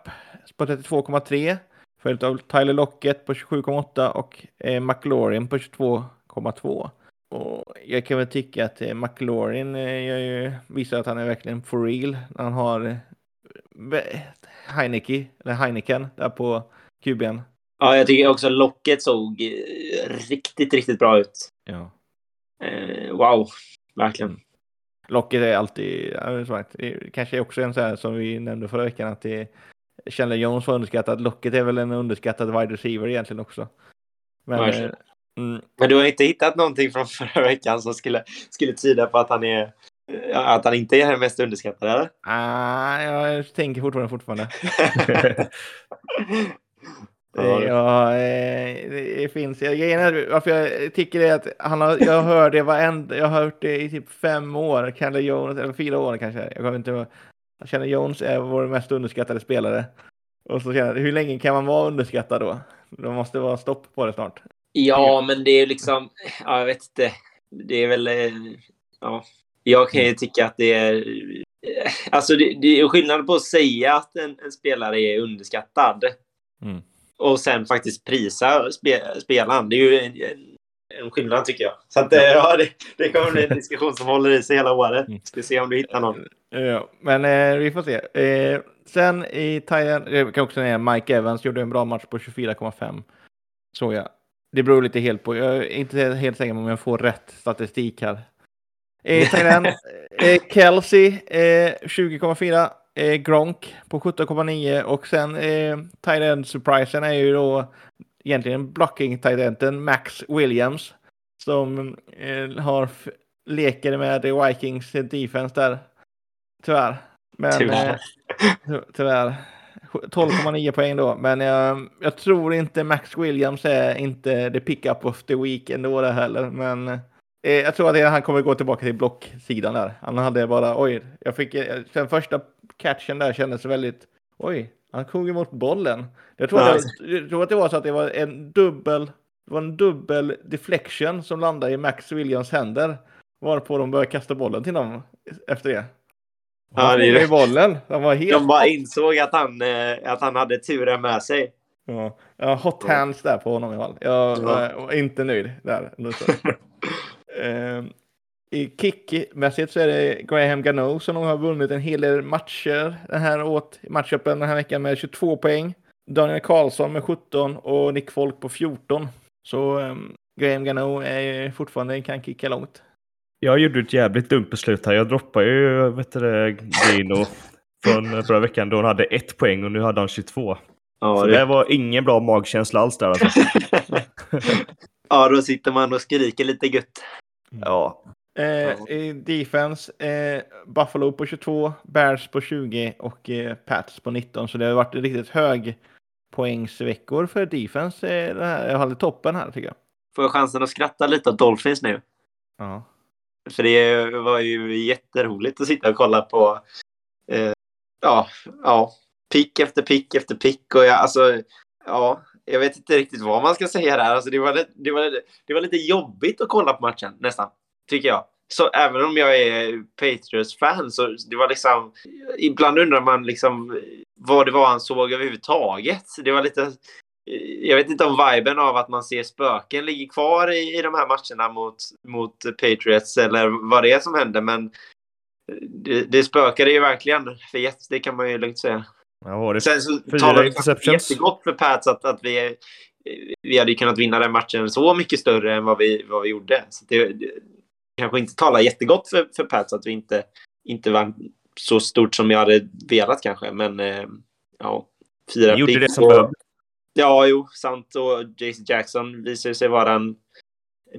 S4: på 32,3. Följt av Tyler Lockett på 27,8 och eh, McLaurin på 22,2. Och jag kan väl tycka att eh, McLaurin eh, visar att han är verkligen for real när han har eh, Heineke, eller Heineken där på QB'n.
S1: Ja, jag tycker också locket såg eh, riktigt, riktigt bra ut.
S4: Ja.
S1: Eh, wow, verkligen.
S4: Locket är alltid, sagt, kanske är också en så här som vi nämnde förra veckan att det Chandler Jones var underskattad. Locket är väl en underskattad wide receiver egentligen också. Men, eh, mm,
S1: Men du har inte hittat någonting från förra veckan som skulle, skulle tyda på att han är eh, att han inte är den mest underskattade, eller?
S4: ah, jag tänker fortfarande fortfarande.
S1: Ja,
S4: eh, det finns. Jag, grejen varför jag tycker det är att han har, jag hör det varenda, jag har hört det i typ fem år, Chandler Jones, eller fyra år kanske. Jag kommer inte Chandler Jones är vår mest underskattade spelare. Och så känner hur länge kan man vara underskattad då? Det måste vara stopp på det snart.
S1: Ja, men det är liksom, ja, jag vet inte. Det är väl, eh, ja. Jag kan ju tycka att det är, eh, alltså det, det är skillnad på att säga att en, en spelare är underskattad
S4: Mm.
S1: och sen faktiskt prisa spe, spelaren. Det är ju en, en, en skillnad tycker jag. Så att, eh, ja, det, det kommer bli en diskussion som håller i sig hela året.
S4: Mm.
S1: Ska se om du hittar någon.
S4: Ja, men eh, vi får se. Eh, sen i Thailand, jag kan också säga Mike Evans gjorde en bra match på 24,5. Såg jag. Det beror lite helt på. Jag är inte helt säker om jag får rätt statistik här. I Thailand, eh, Kelsey eh, 20,4. Eh, Gronk på 17,9 och sen eh, Thailand surprisen är ju då egentligen blocking Thailanten Max Williams som eh, har leker med Vikings defense där. Tyvärr. Men,
S1: Tyvärr.
S4: Eh, ty- tyvärr. 12,9 poäng då. Men jag, jag tror inte Max Williams är inte the pick-up of the week ändå där heller. Men eh, jag tror att det- han kommer gå tillbaka till blocksidan där. Han hade bara, oj, jag fick, eh, den första catchen där kändes väldigt, oj, han tog emot bollen. Jag tror, att det, jag tror att det var så att det var en dubbel, det var en dubbel deflection som landade i Max Williams händer. Varpå de började kasta bollen till dem efter det. Han
S1: det.
S4: i bollen. Han var helt
S1: De bara insåg att han, eh, att han hade turen med sig.
S4: Ja, jag hot hands där på honom i fall. Jag
S1: Ja.
S4: var- var inte nöjd där. Ehm, i kickmässigt så är det Graham Gano som har vunnit en hel del matcher den här åt matchupen den här veckan med 22 poäng. Daniel Karlsson med 17 och Nick Folk på 14. Så um, Graham Gano är fortfarande kan kicka långt.
S3: Jag gjorde ett jävligt dumt beslut här. Jag droppade ju vet du, Gino från förra veckan då han hade ett poäng och nu hade han 22. Ja, så det... det var ingen bra magkänsla alls där alltså.
S1: ja, då sitter man och skriker lite gött.
S3: Ja.
S4: Eh, I defense, eh, Buffalo på 22, Bears på 20 och eh, Pats på 19. Så det har varit riktigt hög poängsveckor för defense. Eh, det här, jag håller toppen här tycker jag.
S1: Får jag chansen att skratta lite åt Dolphins nu?
S4: Ja.
S1: För det var ju jätteroligt att sitta och kolla på eh, ja, ja, pick efter pick efter pick. Och jag, alltså, ja, jag vet inte riktigt vad man ska säga där. Alltså, det, var, det, var, det var lite jobbigt att kolla på matchen nästan, tycker jag. Så även om jag är Patriots-fan så det var liksom... Ibland undrar man liksom vad det var han såg överhuvudtaget. Det var lite... Jag vet inte om viben av att man ser spöken ligger kvar i, i de här matcherna mot, mot Patriots eller vad det är som händer. Men det, det spökade ju verkligen för Jets, det kan man ju lugnt säga.
S3: Ja, det
S1: Sen så talar det jättegott för Pats att, att vi, vi hade kunnat vinna den matchen så mycket större än vad vi, vad vi gjorde. Så det, det kanske inte talar jättegott för, för Pats att vi inte, inte vann så stort som jag hade velat kanske. Men eh, ja,
S3: fyra gjorde det som och,
S1: Ja, jo, sant. Och JC Jackson visar sig vara en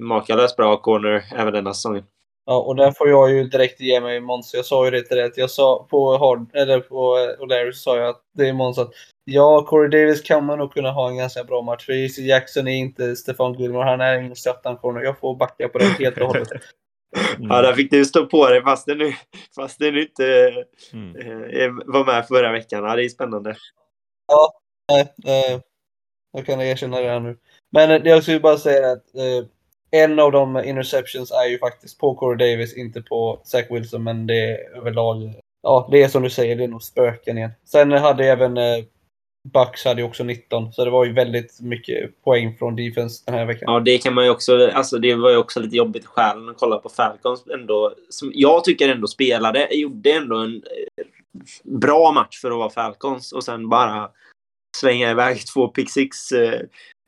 S1: makalöst bra corner även denna säsongen.
S2: Ja, och där får jag ju direkt ge mig Måns. Jag sa ju det till dig. Jag sa på Hard, eller på eh, O'Leary sa jag att det är Måns att ja, Corey Davis kan man nog kunna ha en ganska bra match. För JC Jackson är inte Stefan Gilmore. Han är ingen Strattan-corner. Jag får backa på det helt och hållet.
S1: Mm. Ja, där fick du stå på dig fast du, fast inte mm. eh, var med förra veckan. Ja, det är spännande.
S2: Ja, eh, jag kan erkänna det här nu. Men eh, jag skulle bara säga att eh, en av de interceptions är ju faktiskt på Corey Davis, inte på Zach Wilson, men det är överlag. Eh, ja, det är som du säger, det är nog spöken igen. Sen hade även eh, Bucks hade ju också 19, så det var ju väldigt mycket poäng från defense den här veckan.
S1: Ja, det kan man ju också. Alltså, det var ju också lite jobbigt i själen att kolla på Falcons ändå. Som jag tycker ändå spelade, gjorde ändå en eh, bra match för att vara Falcons och sen bara slänga iväg två pick six eh,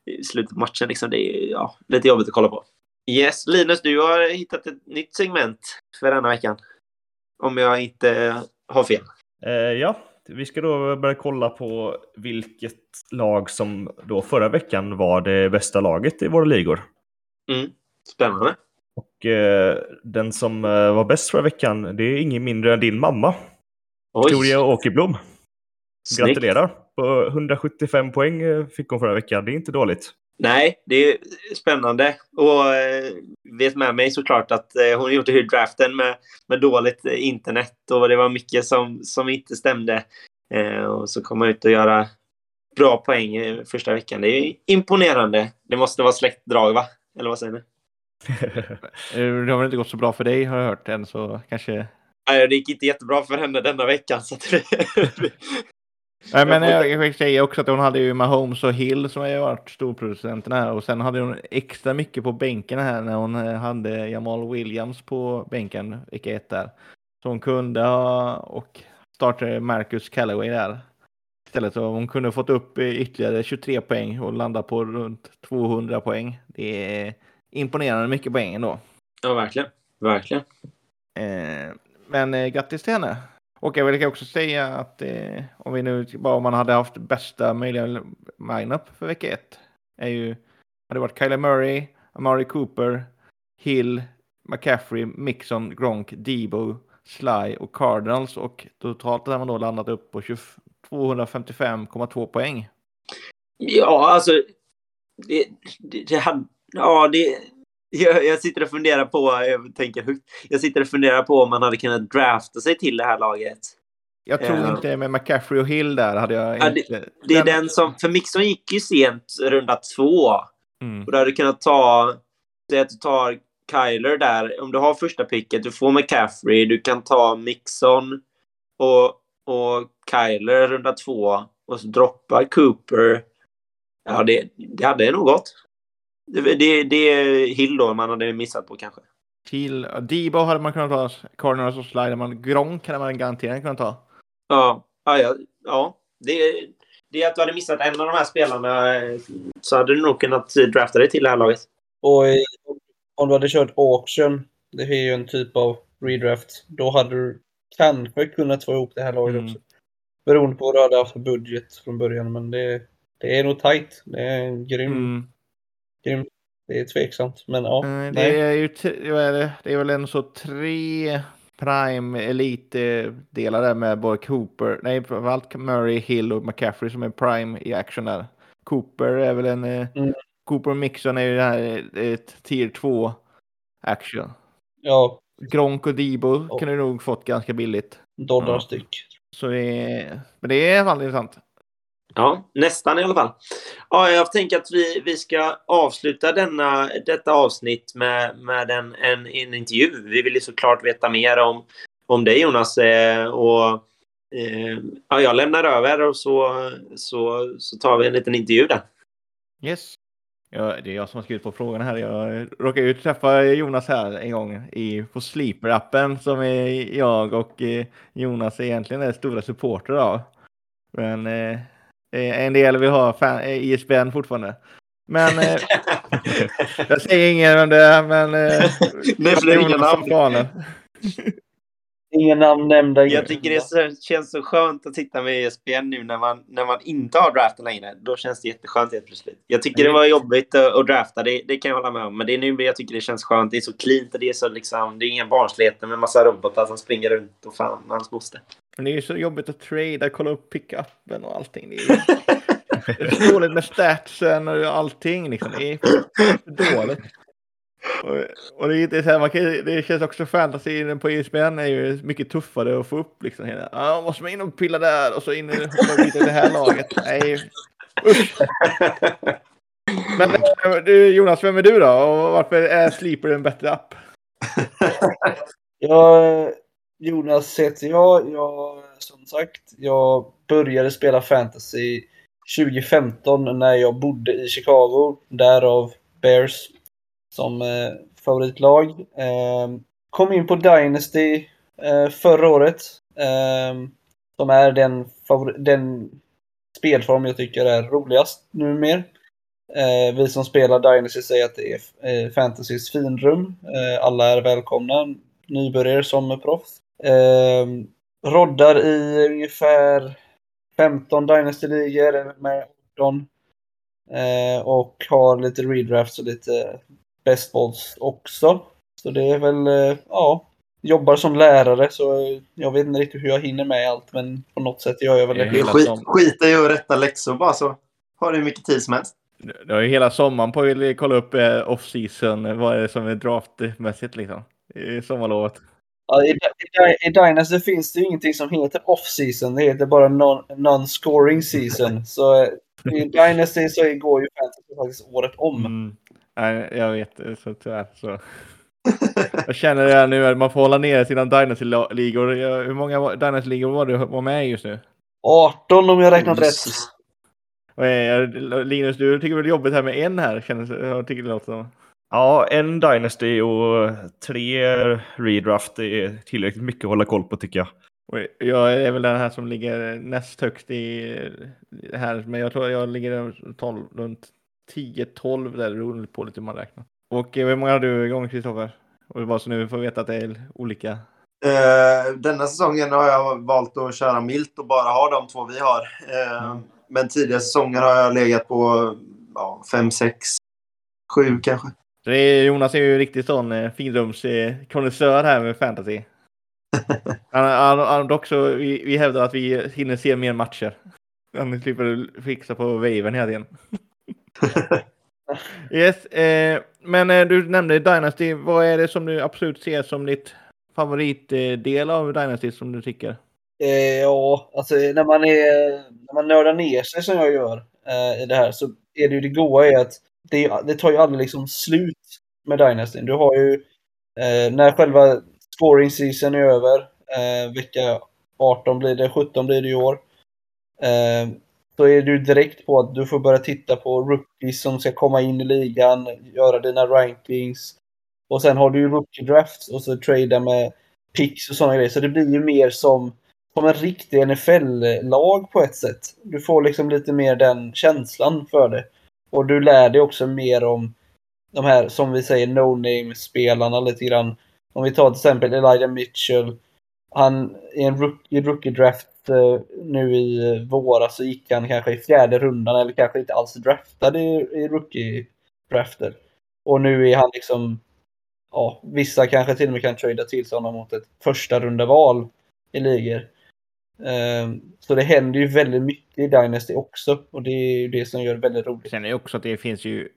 S1: i slutet av matchen. Liksom. Det är ja, lite jobbigt att kolla på. Yes, Linus, du har hittat ett nytt segment för denna veckan. Om jag inte har fel.
S3: Eh, ja, vi ska då börja kolla på vilket lag som då förra veckan var det bästa laget i våra ligor.
S1: Mm, spännande.
S3: Och eh, den som eh, var bäst förra veckan, det är ingen mindre än din mamma. Oj. Victoria Åkerblom. Gratulerar! På 175 poäng eh, fick hon förra veckan. Det är inte dåligt.
S1: Nej, det är spännande. Och eh, vet med mig såklart att eh, hon gjorde draften med, med dåligt eh, internet och det var mycket som, som inte stämde. Och så kom hon ut och göra bra poäng första veckan. Det är imponerande. Det måste vara släktdrag, va? Eller vad säger ni?
S4: det har väl inte gått så bra för dig har jag hört än, så kanske...
S1: Nej, det gick inte jättebra för henne denna veckan. Så
S4: Nej, men jag, jag säga också att hon hade ju Mahomes och Hill som har ju varit storproducenterna här och sen hade hon extra mycket på bänken här när hon eh, hade Jamal Williams på bänken vecka ett där. Så hon kunde ha och startade Marcus Callaway där. Istället så hon kunde fått upp ytterligare 23 poäng och landa på runt 200 poäng. Det är imponerande mycket poäng ändå.
S1: Ja, verkligen. Verkligen.
S4: Eh, men eh, grattis till henne. Och jag vill också säga att eh, om vi nu bara om man hade haft bästa möjliga lineup för vecka ett är ju hade varit Kyler Murray, Amari Cooper, Hill, McCaffrey, Mixon, Gronk, Debo, Sly och Cardinals och totalt har man då landat upp på 255,2 poäng.
S1: Ja, alltså. Det, det, det hade, ja, det, jag, jag, sitter och funderar på, jag tänker högt, jag sitter och funderar på om man hade kunnat drafta sig till det här laget.
S4: Jag tror uh, inte med McCaffrey och Hill där hade jag
S1: ja, inte. Det, det är den... den som, för Mixon gick ju sent runda två. Mm. Och du hade kunnat ta, säg att du tar Kyler där, om du har första picket, du får McCaffrey, du kan ta Mixon och, och Kyler runda två och så droppar Cooper. Ja, det, det hade nog gått. Det, det, det är Hill då man hade missat på kanske.
S4: Kiel. Debo hade man kunnat ta. Cardinals och slider man. Gronk hade man garanterat kunnat ta.
S1: Ja, ja, ja, ja. Det, det är att du hade missat en av de här spelarna eh, så hade du nog kunnat drafta dig till det här laget.
S2: Och om du hade kört auction, det är ju en typ av redraft, då hade du kanske kunnat få ihop det här laget
S4: Mm.
S2: också. Beroende på vad du hade haft för budget från början, men det, det är nog tight. Det är en grym,
S4: Mm.
S2: Grym det är tveksamt, men ja.
S4: Eh,
S2: nej.
S4: Det är ju vad är det? Det är väl en så tre prime elite-delar där med både Cooper, nej framförallt Murray, Hill och McCaffrey som är prime i action där. Cooper är väl en, eh,
S2: Mm.
S4: Cooper och Mixon är ju det här eh, ett tier 2 action.
S2: Ja,
S4: Gronk och Debo
S2: Ja.
S4: kunde du nog fått ganska billigt.
S2: dollar
S1: Ja.
S2: styck.
S4: Så det är, men det är fall intressant.
S1: Ja, nästan i alla fall. Ja, jag tänker att vi, vi ska avsluta denna, detta avsnitt med, med en, en, en intervju. Vi vill ju såklart veta mer om, om dig Jonas. Eh, och, eh, ja, jag lämnar över och så, så, så tar vi en liten intervju där.
S4: Yes. Ja, det är jag som har skrivit på frågan här. Jag råkade ju träffa Jonas här en gång i, på Sleeper-appen som är jag och eh, Jonas egentligen är stora supportrar av. Men eh, en del vill ha fan, eh, ISBN fortfarande. Men eh, jag säger ingen om det är, men eh,
S1: Nej, för det är inga namn.
S2: Inga namn nämnda.
S1: Jag tycker det så, känns så skönt att sitta med ESPN nu när man, när man inte har draftat längre. Då känns det jätteskönt helt plötsligt. Jag tycker det var jobbigt att, att drafta, det, det kan jag hålla med om. Men det är nu jag tycker det känns skönt. Det är så cleant och det är så liksom, det är inga barnsligheter med massa robotar som springer runt och fan hans moster.
S4: Men det är ju så jobbigt att trada, kolla upp pickupen och allting. Det är, det är så dåligt med statsen och allting. Liksom. Det är för dåligt. Och, och det, är så här, man kan, det känns också fantasy på ISBN är ju mycket tuffare att få upp. Liksom. hela, Ja, måste man in och pilla där och så in och hoppa i det här laget. Nej, usch. Men eh, du, Jonas, vem är du då? Och varför eh, är Sleeper en bättre app?
S2: Jag, Jonas heter jag. jag. Som sagt, jag började spela fantasy 2015 när jag bodde i Chicago. Därav Bears som eh, favoritlag. Eh, kom in på Dynasty eh, förra året. Eh, som är den, den spelform jag tycker är roligast numera. Eh, vi som spelar Dynasty säger att det är eh, fantasys finrum. Eh, alla är välkomna nybörjare som proffs. Eh, roddar i ungefär 15 Dynasty-ligor med 18. Eh, och har lite redrafts och lite best balls också. Så det är väl, eh, ja, jobbar som lärare så jag vet inte riktigt hur jag hinner med allt men på något sätt gör jag väl
S4: Det
S1: skit, skita i att rätta läxor bara så har du hur mycket tid som helst.
S4: Du har ju hela sommaren på att kolla upp eh, off-season. Vad är det som är draftmässigt liksom? I sommarlovet.
S2: Ja, i, i, I Dynasty finns det ju ingenting som heter off-season. Det heter bara non- non-scoring season. så eh, i Dynasty så går ju fantasy faktiskt året om.
S4: Mm. Nej, jag vet. Så tyvärr så. Jag känner det nu att man får hålla ner sina Dynasty-ligor. Hur många Dynasty-ligor var du var med i just nu?
S2: 18 om jag räknat rätt.
S4: Linus, du tycker väl det är jobbigt här med en här? Jag tycker det låter som.
S3: Ja, en Dynasty och tre redraft är tillräckligt mycket att hålla koll på tycker jag.
S4: Och jag är väl den här som ligger näst högst i det här. Men jag tror jag ligger 12, runt 10-12 där. Beror på lite hur man räknar. Och eh, hur många har du igång Kristoffer? Och var så nu vi får veta att det är olika.
S1: Eh, denna säsongen har jag valt att köra milt och bara ha de två vi har. Eh, Men tidigare säsonger har jag legat på ja, fem, sex, sju kanske.
S4: Är, Jonas är ju riktigt sån eh, finrumskonnässör här med fantasy. Han, han, han, dock så, vi, vi hävdar att vi hinner se mer matcher. Han slipper fixa på waven hela tiden. yes, eh, men eh, du nämnde Dynasty. Vad är det som du absolut ser som ditt favoritdel av Dynasty som du tycker?
S2: Eh, ja, alltså när man, är, när man nördar ner sig som jag gör eh, i det här så är det ju det goa är att det, det tar ju aldrig liksom slut med Dynasty. Du har ju eh, när själva scoring season är över, eh, vecka 18 blir det, 17 blir det i år. Eh, så är du direkt på att du får börja titta på rookies som ska komma in i ligan, göra dina rankings. Och sen har du ju rookie drafts och så tradar med picks och sådana grejer. Så det blir ju mer som, som en riktig NFL-lag på ett sätt. Du får liksom lite mer den känslan för det. Och du lär dig också mer om de här, som vi säger, no-name-spelarna lite grann. Om vi tar till exempel Elijah Mitchell. Han i en rookie, rookie draft eh, nu i eh, våras så gick han kanske i fjärde rundan eller kanske inte alls draftad i, i rookie drafter. Och nu är han liksom, ja, vissa kanske till och med kan trada till sig honom mot ett första runda val i ligor. Ehm, så det händer ju väldigt mycket i Dynasty också och det är ju det som gör det väldigt roligt.
S4: Sen är det också att det finns ju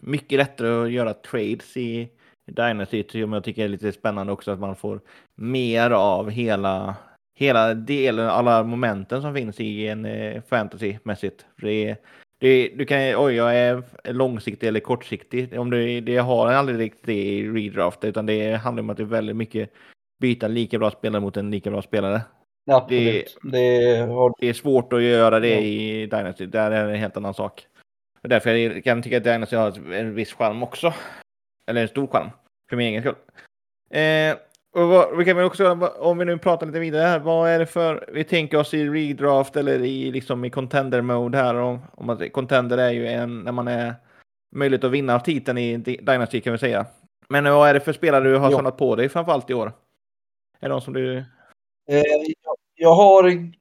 S4: mycket lättare att göra trades i Dynasty som jag tycker är lite spännande också att man får mer av hela hela delen, alla momenten som finns i en eh, fantasymässigt. Det, det, du kan, oj, jag är långsiktig eller kortsiktig. Om du, det har aldrig riktigt i redraft, utan det handlar om att det är väldigt mycket byta lika bra spelare mot en lika bra spelare.
S2: Ja, det, det, har...
S4: det, är svårt att göra det ja. i Dynasty. Där är det en helt annan sak. Och därför jag kan jag tycka att Dynasty har en viss charm också. Eller en stor charm. För min egen skull. Eh, och vad, vi kan väl också, om vi nu pratar lite vidare här, vad är det för, vi tänker oss i redraft eller i, liksom i contender mode här, om, om att contender är ju en, när man är möjligt att vinna titeln i Dynasty kan vi säga. Men vad är det för spelare du har samlat på dig framförallt i år? Är det någon som du...
S2: Eh, jag har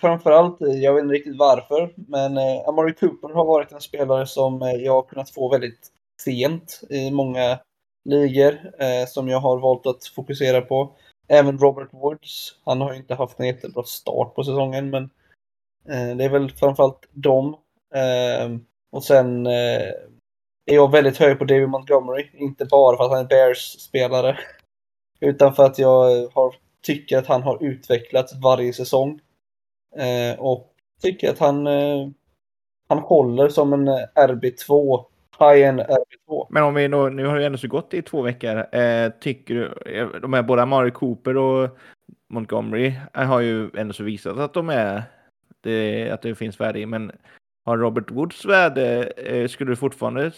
S2: framförallt, jag vet inte riktigt varför, men eh, Amari Cooper har varit en spelare som eh, jag har kunnat få väldigt sent i många ligor eh, som jag har valt att fokusera på. Även Robert Woods. Han har inte haft en jättebra start på säsongen, men eh, det är väl framförallt dem. Eh, och sen eh, är jag väldigt hög på David Montgomery. Inte bara för att han är Bears-spelare, utan för att jag har, tycker att han har utvecklats varje säsong. Eh, och tycker att han, eh, han håller som en eh, RB2 High-end RB2.
S4: Men om vi då, nu har det ändå så gått i två veckor. Eh, tycker du, eh, de här båda Mario Cooper och Montgomery eh, har ju ändå så visat att de är, det, att det finns värde i, men har Robert Woods värde, eh, skulle du fortfarande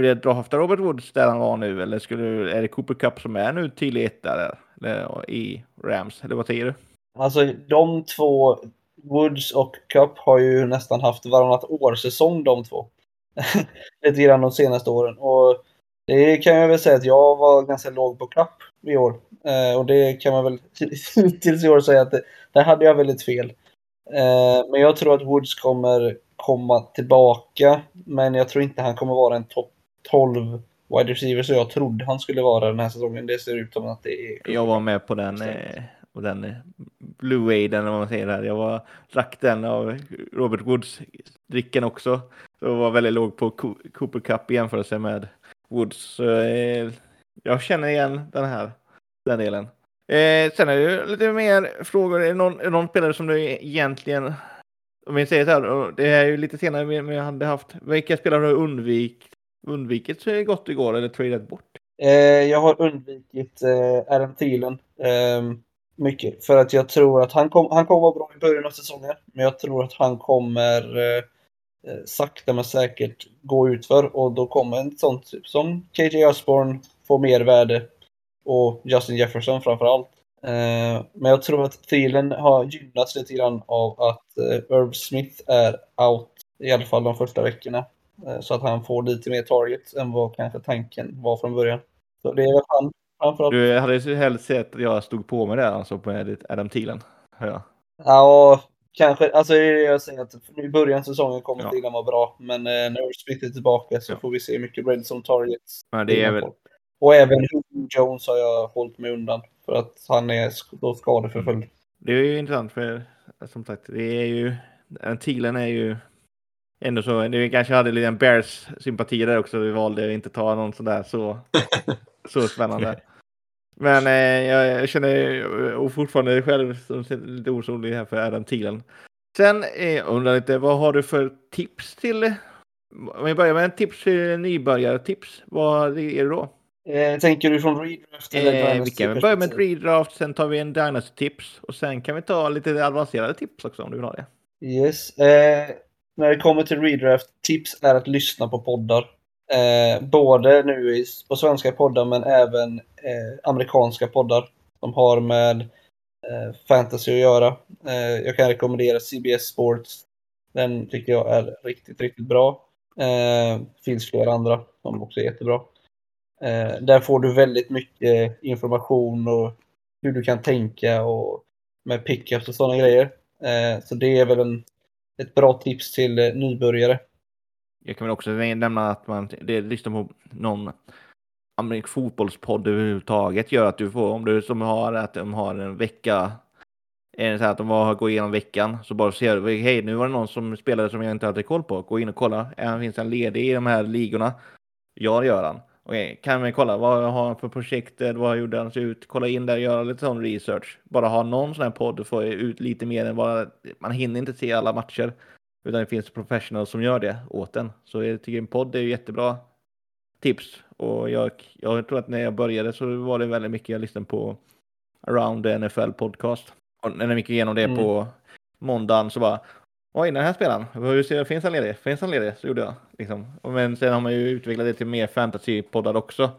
S4: vilja drafta Robert Woods där han var nu, eller skulle, är det Cooper Cup som är nu tydlig etta där, eller, i Rams, eller vad säger du?
S2: Alltså de två, Woods och Cup har ju nästan haft varannat år säsong de två. lite grann de senaste åren. Och det kan jag väl säga att jag var ganska låg på Cup i år. Eh, och det kan man väl tills i år säga att det, där hade jag väldigt fel. Eh, men jag tror att Woods kommer komma tillbaka. Men jag tror inte han kommer vara en topp 12 wide receiver så jag trodde han skulle vara den här säsongen. Det ser ut som att det är...
S4: Jag var med på den, eh, och den eh, Blue Waden, om man säger det här. Jag var, drack den av Robert Woods-dricken också. Så var väldigt låg på Cooper Cup i jämförelse med Woods. Så, eh, jag känner igen den här den delen. Eh, sen är det lite mer frågor. Är det någon, är det någon spelare som du egentligen, om vi säger så här, det är ju lite senare, men jag hade haft, vilka spelare har du undvik, undvikit så gott igår eller tradat bort?
S2: Eh, jag har undvikit eh, Adam Thielen eh, mycket för att jag tror att han, kom, han kommer vara bra i början av säsongen, men jag tror att han kommer eh, eh sakta men säkert gå utför och då kommer en sån typ som KJ Osborne få mer värde och Justin Jefferson framför allt. Eh, men jag tror att Thielen har gynnats lite grann av att eh, Smith är out i alla fall de första veckorna. Så att han får lite mer targets än vad kanske tanken var från början. Så det är väl han framförallt.
S4: Du hade ju helst sett att jag stod på mig där alltså på Adam Thielen. Ja.
S2: Ja, Kanske, alltså jag säger att i början av säsongen kommer ja. Dylan vara bra, men eh, när Smith är tillbaka så ja. får vi se mycket Redson targets.
S4: Ja, det är väl...
S2: Och även Jones har jag hållit mig undan för att han är då skadeförföljd. Mm.
S4: Det är ju intressant för som sagt, det är ju, Thielen är ju ändå så, det kanske hade lite Bears sympatier där också, vi valde att inte ta någon sådär så, så spännande. Men eh, jag, känner och fortfarande själv som lite orolig här för Adam Thielen. Sen eh, undrar lite, vad har du för tips till? Om vi börjar med en tips till nybörjartips, vad är det då?
S2: Eh, tänker du från redraft
S4: eller eh, Vi kan börja med ett redraft, sen tar vi en Dynasty-tips och sen kan vi ta lite avancerade tips också om du vill ha det.
S2: Yes. Eh, när det kommer till redraft, tips är att lyssna på poddar. Eh, både nu i, på svenska poddar men även eh, amerikanska poddar som har med eh, fantasy att göra. Eh, jag kan rekommendera CBS Sports. Den tycker jag är riktigt, riktigt bra. Eh, finns flera andra som också är jättebra. Eh, där får du väldigt mycket information och hur du kan tänka och med pickups och sådana grejer. Eh, så det är väl en, ett bra tips till eh, nybörjare.
S4: Jag kan väl också nämna att man det lyssnar på liksom någon amerikansk fotbollspodd överhuvudtaget gör att du får, om du som har att de har en vecka, är det så här att de har, går igenom veckan, så bara ser du, hej nu var det någon som spelade som jag inte hade koll på, gå in och kolla, finns han ledig i de här ligorna? Ja, det gör han. Okej, kan vi kolla vad har han för projekt, vad gjorde han sig ut, kolla in där, göra lite sån research. Bara ha någon sån här podd och få ut lite mer än vad, man hinner inte se alla matcher. Utan det finns professionals som gör det åt en. Så jag tycker en podd är jättebra tips. Och jag, jag tror att när jag började så var det väldigt mycket jag lyssnade på Around the NFL podcast. Och när jag gick igenom det mm. på måndagen så bara Oj, den här spelaren, hur ser, finns han ledig? Finns han ledig? Så gjorde jag. Liksom. Men sen har man ju utvecklat det till mer fantasypoddar också.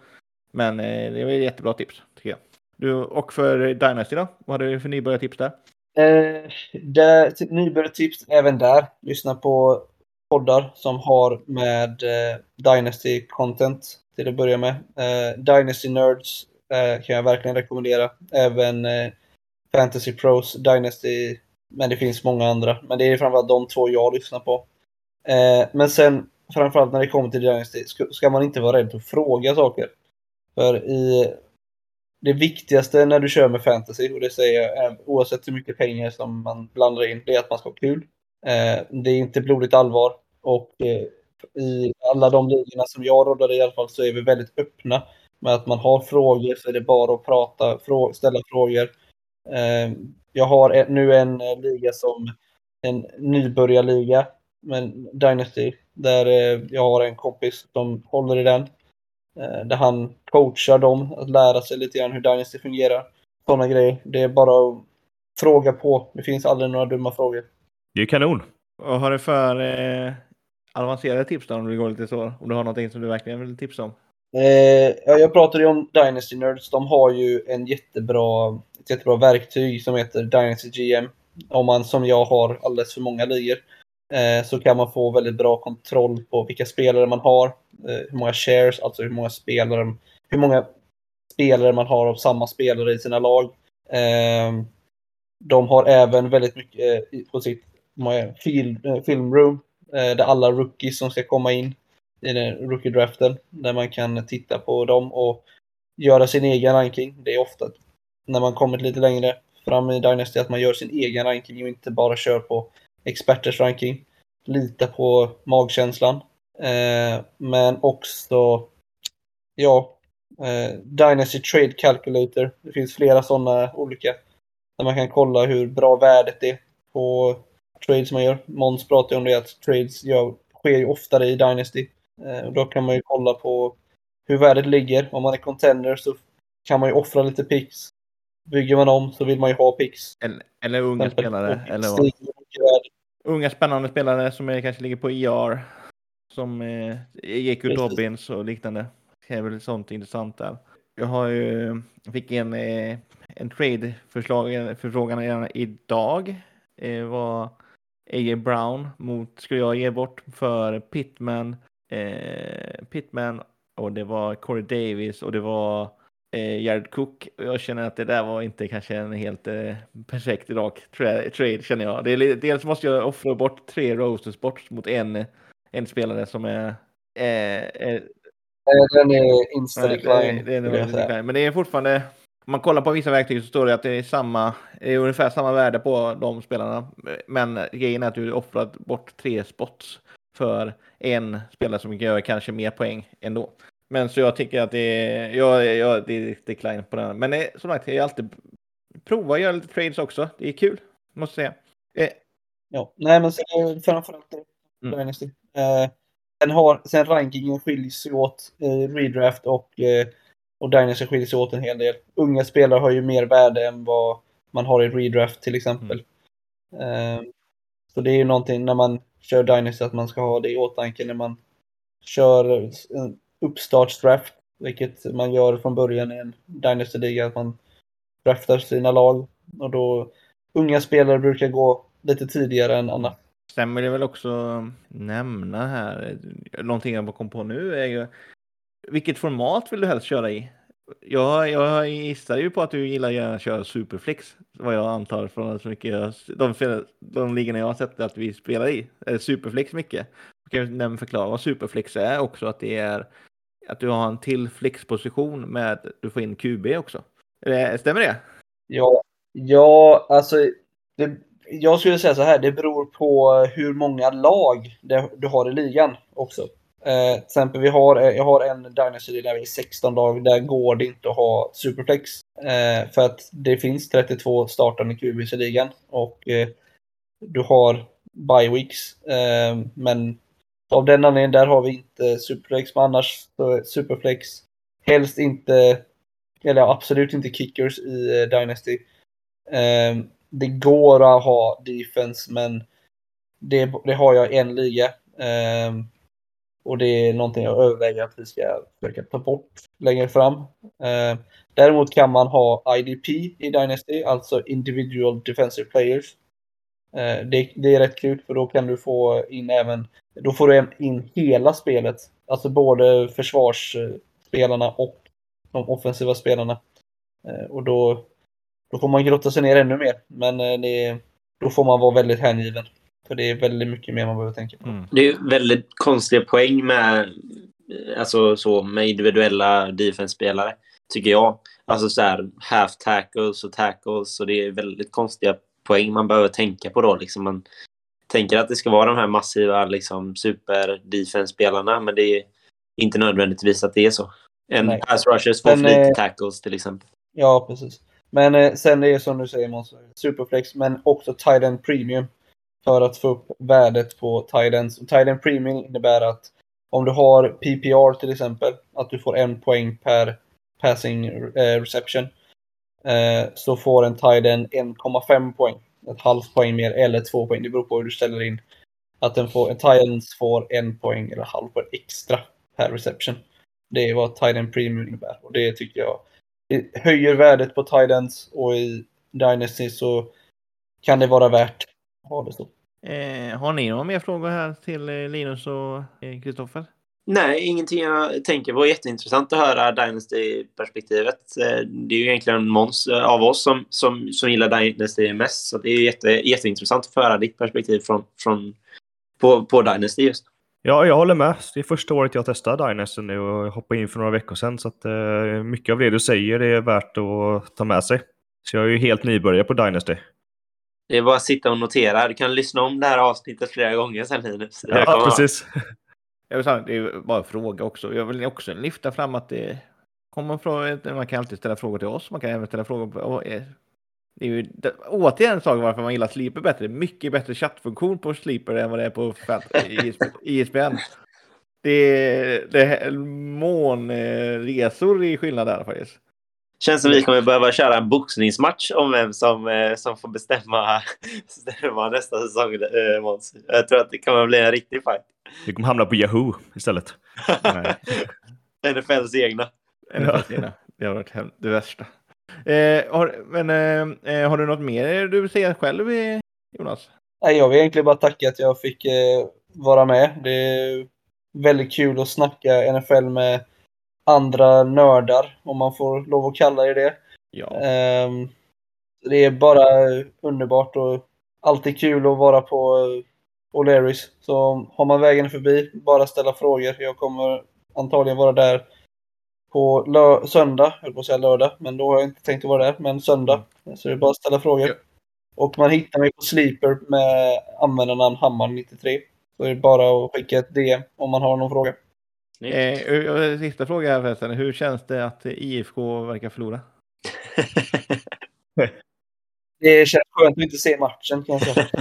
S4: Men eh, det var ett jättebra tips, tycker jag. Du, och för Dynasty då? Vad har du för nybörjartips där?
S2: Eh, det, nybörjartips även där. Lyssna på poddar som har med eh, Dynasty content till att börja med. Eh, Dynasty Nerds eh, kan jag verkligen rekommendera. Även eh, Fantasy Pros, Dynasty, men det finns många andra. Men det är framförallt de två jag lyssnar på. Eh, men sen framförallt när det kommer till Dynasty ska, man inte vara rädd för att fråga saker. För i det viktigaste när du kör med fantasy, och det säger jag eh, oavsett hur mycket pengar som man blandar in, det är att man ska ha kul. Eh, det är inte blodigt allvar. Och eh, i alla de ligorna som jag råddade i alla fall så är vi väldigt öppna med att man har frågor så är det bara att prata, ställa frågor. Eh, jag har nu en liga som en nybörjarliga, men Dynasty, där jag har en kompis som håller i den. Eh, där han coachar dem att lära sig lite grann hur Dynasty fungerar. Sådana grejer. Det är bara att fråga på. Det finns aldrig några dumma frågor.
S3: Det är kanon.
S4: Vad har du för eh, avancerade tips då om det går lite så? Om du har någonting som du verkligen vill tipsa om?
S2: Eh, ja, jag pratade ju om Dynasty Nerds. De har ju en jättebra, ett jättebra verktyg som heter Dynasty GM. Om man som jag har alldeles för många ligor eh, så kan man få väldigt bra kontroll på vilka spelare man har Eh, hur många shares, alltså hur många spelare, hur många spelare man har av samma spelare i sina lag. Ehm, de har även väldigt mycket eh, på sitt eh, film, eh, filmroom där alla rookies som ska komma in i den rookie-draften, där man kan titta på dem och göra sin egen ranking. Det är ofta när man kommit lite längre fram i Dynasty att man gör sin egen ranking och inte bara kör på experters ranking. Lita på magkänslan. Eh, men också, ja, eh, Dynasty Trade Calculator. Det finns flera sådana olika. Där man kan kolla hur bra värdet är på trades man gör. Måns pratade om det att trades gör, sker ju oftare i Dynasty. Eh, då kan man ju kolla på hur värdet ligger. Om man är contender så kan man ju offra lite picks. Bygger man om så vill man ju ha picks.
S4: Eller, eller unga spelare. Eller vad? Unga spännande spelare som är, kanske ligger på IR. E som eh, ut Dobbins och liknande. Det är väl sånt intressant där. Jag har ju, fick en, eh, en trade-förfrågan idag. Det var A.J. Brown mot, skulle jag ge bort för Pittman, eh, Pittman och det var Corey Davis och det var eh, Jared Cook. Jag känner att det där var inte kanske en helt eh, perfekt idag tra trade känner jag. Det är, dels måste jag offra bort tre roses bort mot en en spelare som är... Eh, eh,
S2: den är insta
S4: Men det är fortfarande, om man kollar på vissa verktyg så står det att det är samma, är ungefär samma värde på de spelarna. Men grejen är att du offrat bort tre spots för en spelare som gör kanske mer poäng ändå. Men så jag tycker att det är, jag, jag, det är decline på den. Men som sagt, jag alltid prova att göra lite trades också. Det är kul, måste jag säga. Eh.
S2: Ja, nej men framförallt mm. Eh, sen, har, sen rankingen skiljs åt i eh, redraft och, eh, och Dynasty skiljer sig åt en hel del. Unga spelare har ju mer värde än vad man har i redraft till exempel. Mm. Eh, så det är ju någonting när man kör Dynasty att man ska ha det i åtanke när man kör en uppstartsdraft, vilket man gör från början i en Dynasty-liga, att man draftar sina lag. Och då unga spelare brukar gå lite tidigare än andra.
S4: Stämmer det väl också nämna här, någonting jag kom på nu är ju vilket format vill du helst köra i? Jag, jag gissar ju på att du gillar gärna att köra Superflex, vad jag antar från så mycket de, de ligorna jag har sett att vi spelar i. Eh, är Superflex mycket? Jag kan nämna förklara vad Superflex är också, att det är att du har en till flexposition med du får in QB också. Eh, stämmer det?
S2: Ja, ja alltså det, jag skulle säga så här, det beror på hur många lag det, du har i ligan också. Eh, till exempel, vi har, eh, jag har en Dynasty där vi är 16 lag. Där går det inte att ha Superflex. Eh, för att det finns 32 startande QBs i ligan. Och eh, du har bye weeks. Eh, men av den anledningen, där har vi inte Superflex. Men annars så Superflex helst inte, eller absolut inte kickers i eh, Dynasty. Eh, det går att ha defense, men det, det har jag i en liga. Eh, och det är någonting jag överväger att vi ska försöka ta bort längre fram. Eh, däremot kan man ha IDP i Dynasty, alltså Individual Defensive Players. Eh, det, det, är rätt kul för då kan du få in även, då får du in hela spelet. Alltså både försvarsspelarna och de offensiva spelarna. Eh, och då, då får man grotta sig ner ännu mer. Men eh, det, då får man vara väldigt hängiven. För det är väldigt mycket mer man behöver tänka på. Mm.
S1: Det är väldigt konstiga poäng med, alltså, så, med individuella defense-spelare, tycker jag. Alltså så här, half tackles och tackles och det är väldigt konstiga poäng man behöver tänka på då. Liksom man tänker att det ska vara de här massiva liksom, super-defense-spelarna, men det är inte nödvändigtvis att det är så. En Nej. pass rushers får för lite eh, tackles till exempel.
S2: Ja, precis. Men eh, sen det är som du säger Måns, superflex, men också tight end premium för att få upp värdet på Tidens. Tiden Premium innebär att om du har PPR till exempel, att du får en poäng per passing eh, reception, eh, så får en Tiden 1,5 poäng. Ett halvt poäng mer eller två poäng. Det beror på hur du ställer in. Att en, får, en Tidens får en poäng eller halv poäng extra per reception. Det är vad Tiden Premium innebär och det tycker jag det höjer värdet på Tidens och i Dynasty så kan det vara värt ha det så.
S4: Eh, har ni några mer frågor här till eh, Linus och Kristoffer? Eh,
S1: Nej, ingenting jag tänker på. Jätteintressant att höra Dynasty-perspektivet. Eh, det är ju egentligen Måns av oss som, som, som gillar Dynasty mest, så det är jätte, jätteintressant att få höra ditt perspektiv från, från, på, på Dynasty just.
S3: Ja, jag håller med. Det är första året jag testar Dynasty nu och jag hoppade in för några veckor sedan, så att mycket av det du säger är värt att ta med sig. Så jag är ju helt nybörjare på Dynasty.
S1: Det är bara att sitta och notera. Du kan lyssna om det här avsnittet flera gånger sen Linus.
S3: Ja, precis.
S4: Jag vill säga, det är bara en fråga också. Jag vill också lyfta fram att det kommer från, man kan alltid ställa frågor till oss. Man kan även ställa frågor på, det är ju återigen en sak varför man gillar Sleeper bättre. Mycket bättre chattfunktion på Sleeper än vad det är på ISBN. Det är, det är månresor i skillnad där faktiskt.
S1: Känns som vi kommer behöva köra en boxningsmatch om vem som, eh, som får bestämma, bestämma nästa säsong, eh, Måns. Jag tror att det kommer bli en riktig fight.
S3: Vi kommer hamna på Yahoo istället.
S1: NFLs egna.
S4: NFLs egna. Det har varit det värsta. Eh, har, men eh, eh, har du något mer du vill säga själv, Jonas?
S2: Nej, jag vill egentligen bara tacka att jag fick eh, vara med. Det är väldigt kul att snacka NFL med andra nördar, om man får lov att kalla det det. Ja. Um, det är bara underbart och alltid kul att vara på O'Learys. Så har man vägen förbi, bara ställa frågor. Jag kommer antagligen vara där på lö- söndag, jag på att säga lördag, men då har jag inte tänkt att vara där, men söndag. Så det är bara att ställa frågor. Ja. Och man hittar mig på Sleeper med användarnamn Hammar93. Så det är bara att skicka ett DM om man har någon fråga.
S4: Eh, sista fråga här förresten. Hur känns det att IFK verkar förlora?
S2: det känns skönt att inte se matchen kan jag säga.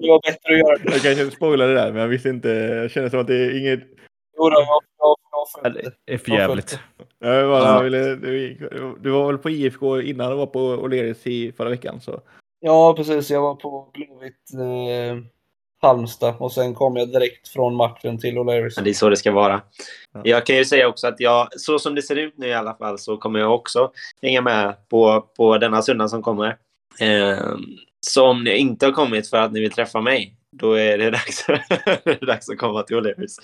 S2: det var bättre att göra det.
S4: Jag kanske spoilade det där, men jag visste inte. Jag känner som att det är inget...
S2: Jo, jag, jag, jag
S3: Det är för jävligt.
S4: Jag bara, ja. ville, du, du, var väl på IFK innan du var på O'Learys i förra veckan? Så.
S2: Ja, precis. Jag var på Blåvitt. Eh Halmstad och sen kom jag direkt från matchen till O'Learys.
S1: Ja, det är så det ska vara.
S4: Ja.
S1: Jag kan ju säga också att jag, så som det ser ut nu i alla fall, så kommer jag också hänga med på, på denna söndag som kommer. Eh, så om ni inte har kommit för att ni vill träffa mig, då är det dags, det är dags att komma till O'Learys.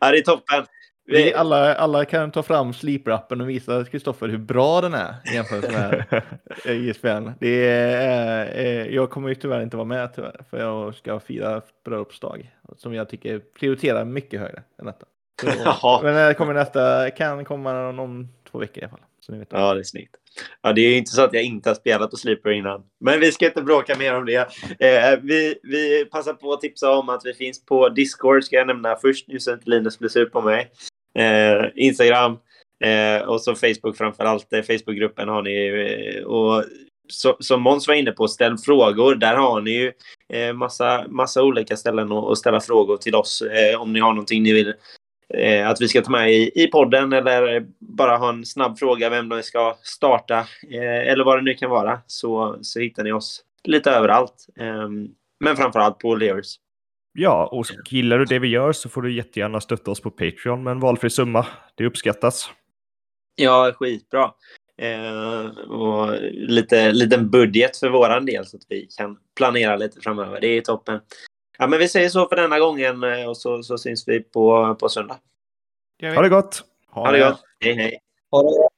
S1: Ja, det är toppen.
S4: Vi alla, alla kan ta fram Sleeper-appen och visa Kristoffer hur bra den är jämfört med ISBN. Det är, eh, jag kommer ju tyvärr inte vara med tyvärr, för jag ska fira bröllopsdag som jag tycker prioriterar mycket högre än detta. Så, men det kommer nästa, kan komma om, två veckor i alla fall. Så ni vet.
S1: Ja, det är snyggt. Ja, det är inte så att jag inte har spelat på Sleeper innan. Men vi ska inte bråka mer om det. Eh, vi, vi passar på att tipsa om att vi finns på Discord, ska jag nämna först, nu så inte Linus blir sur på mig. Eh, Instagram eh, och så Facebook framför allt. Eh, Facebookgruppen har ni. Eh, och så, som Måns var inne på, ställ frågor. Där har ni ju eh, massa, massa olika ställen att, att ställa frågor till oss eh, om ni har någonting ni vill eh, att vi ska ta med i, i podden eller bara ha en snabb fråga vem de ska starta eh, eller vad det nu kan vara så, så hittar ni oss lite överallt. Eh, men framförallt på Lears.
S3: Ja, och gillar du det vi gör så får du jättegärna stötta oss på Patreon med en valfri summa. Det uppskattas.
S1: Ja, skitbra. Eh, och lite liten budget för våran del så att vi kan planera lite framöver. Det är toppen. Ja, men vi säger så för denna gången eh, och så, så syns vi på, på söndag.
S3: Ha det gott!
S1: Ha det gott. Hej, hej.
S2: Ha det.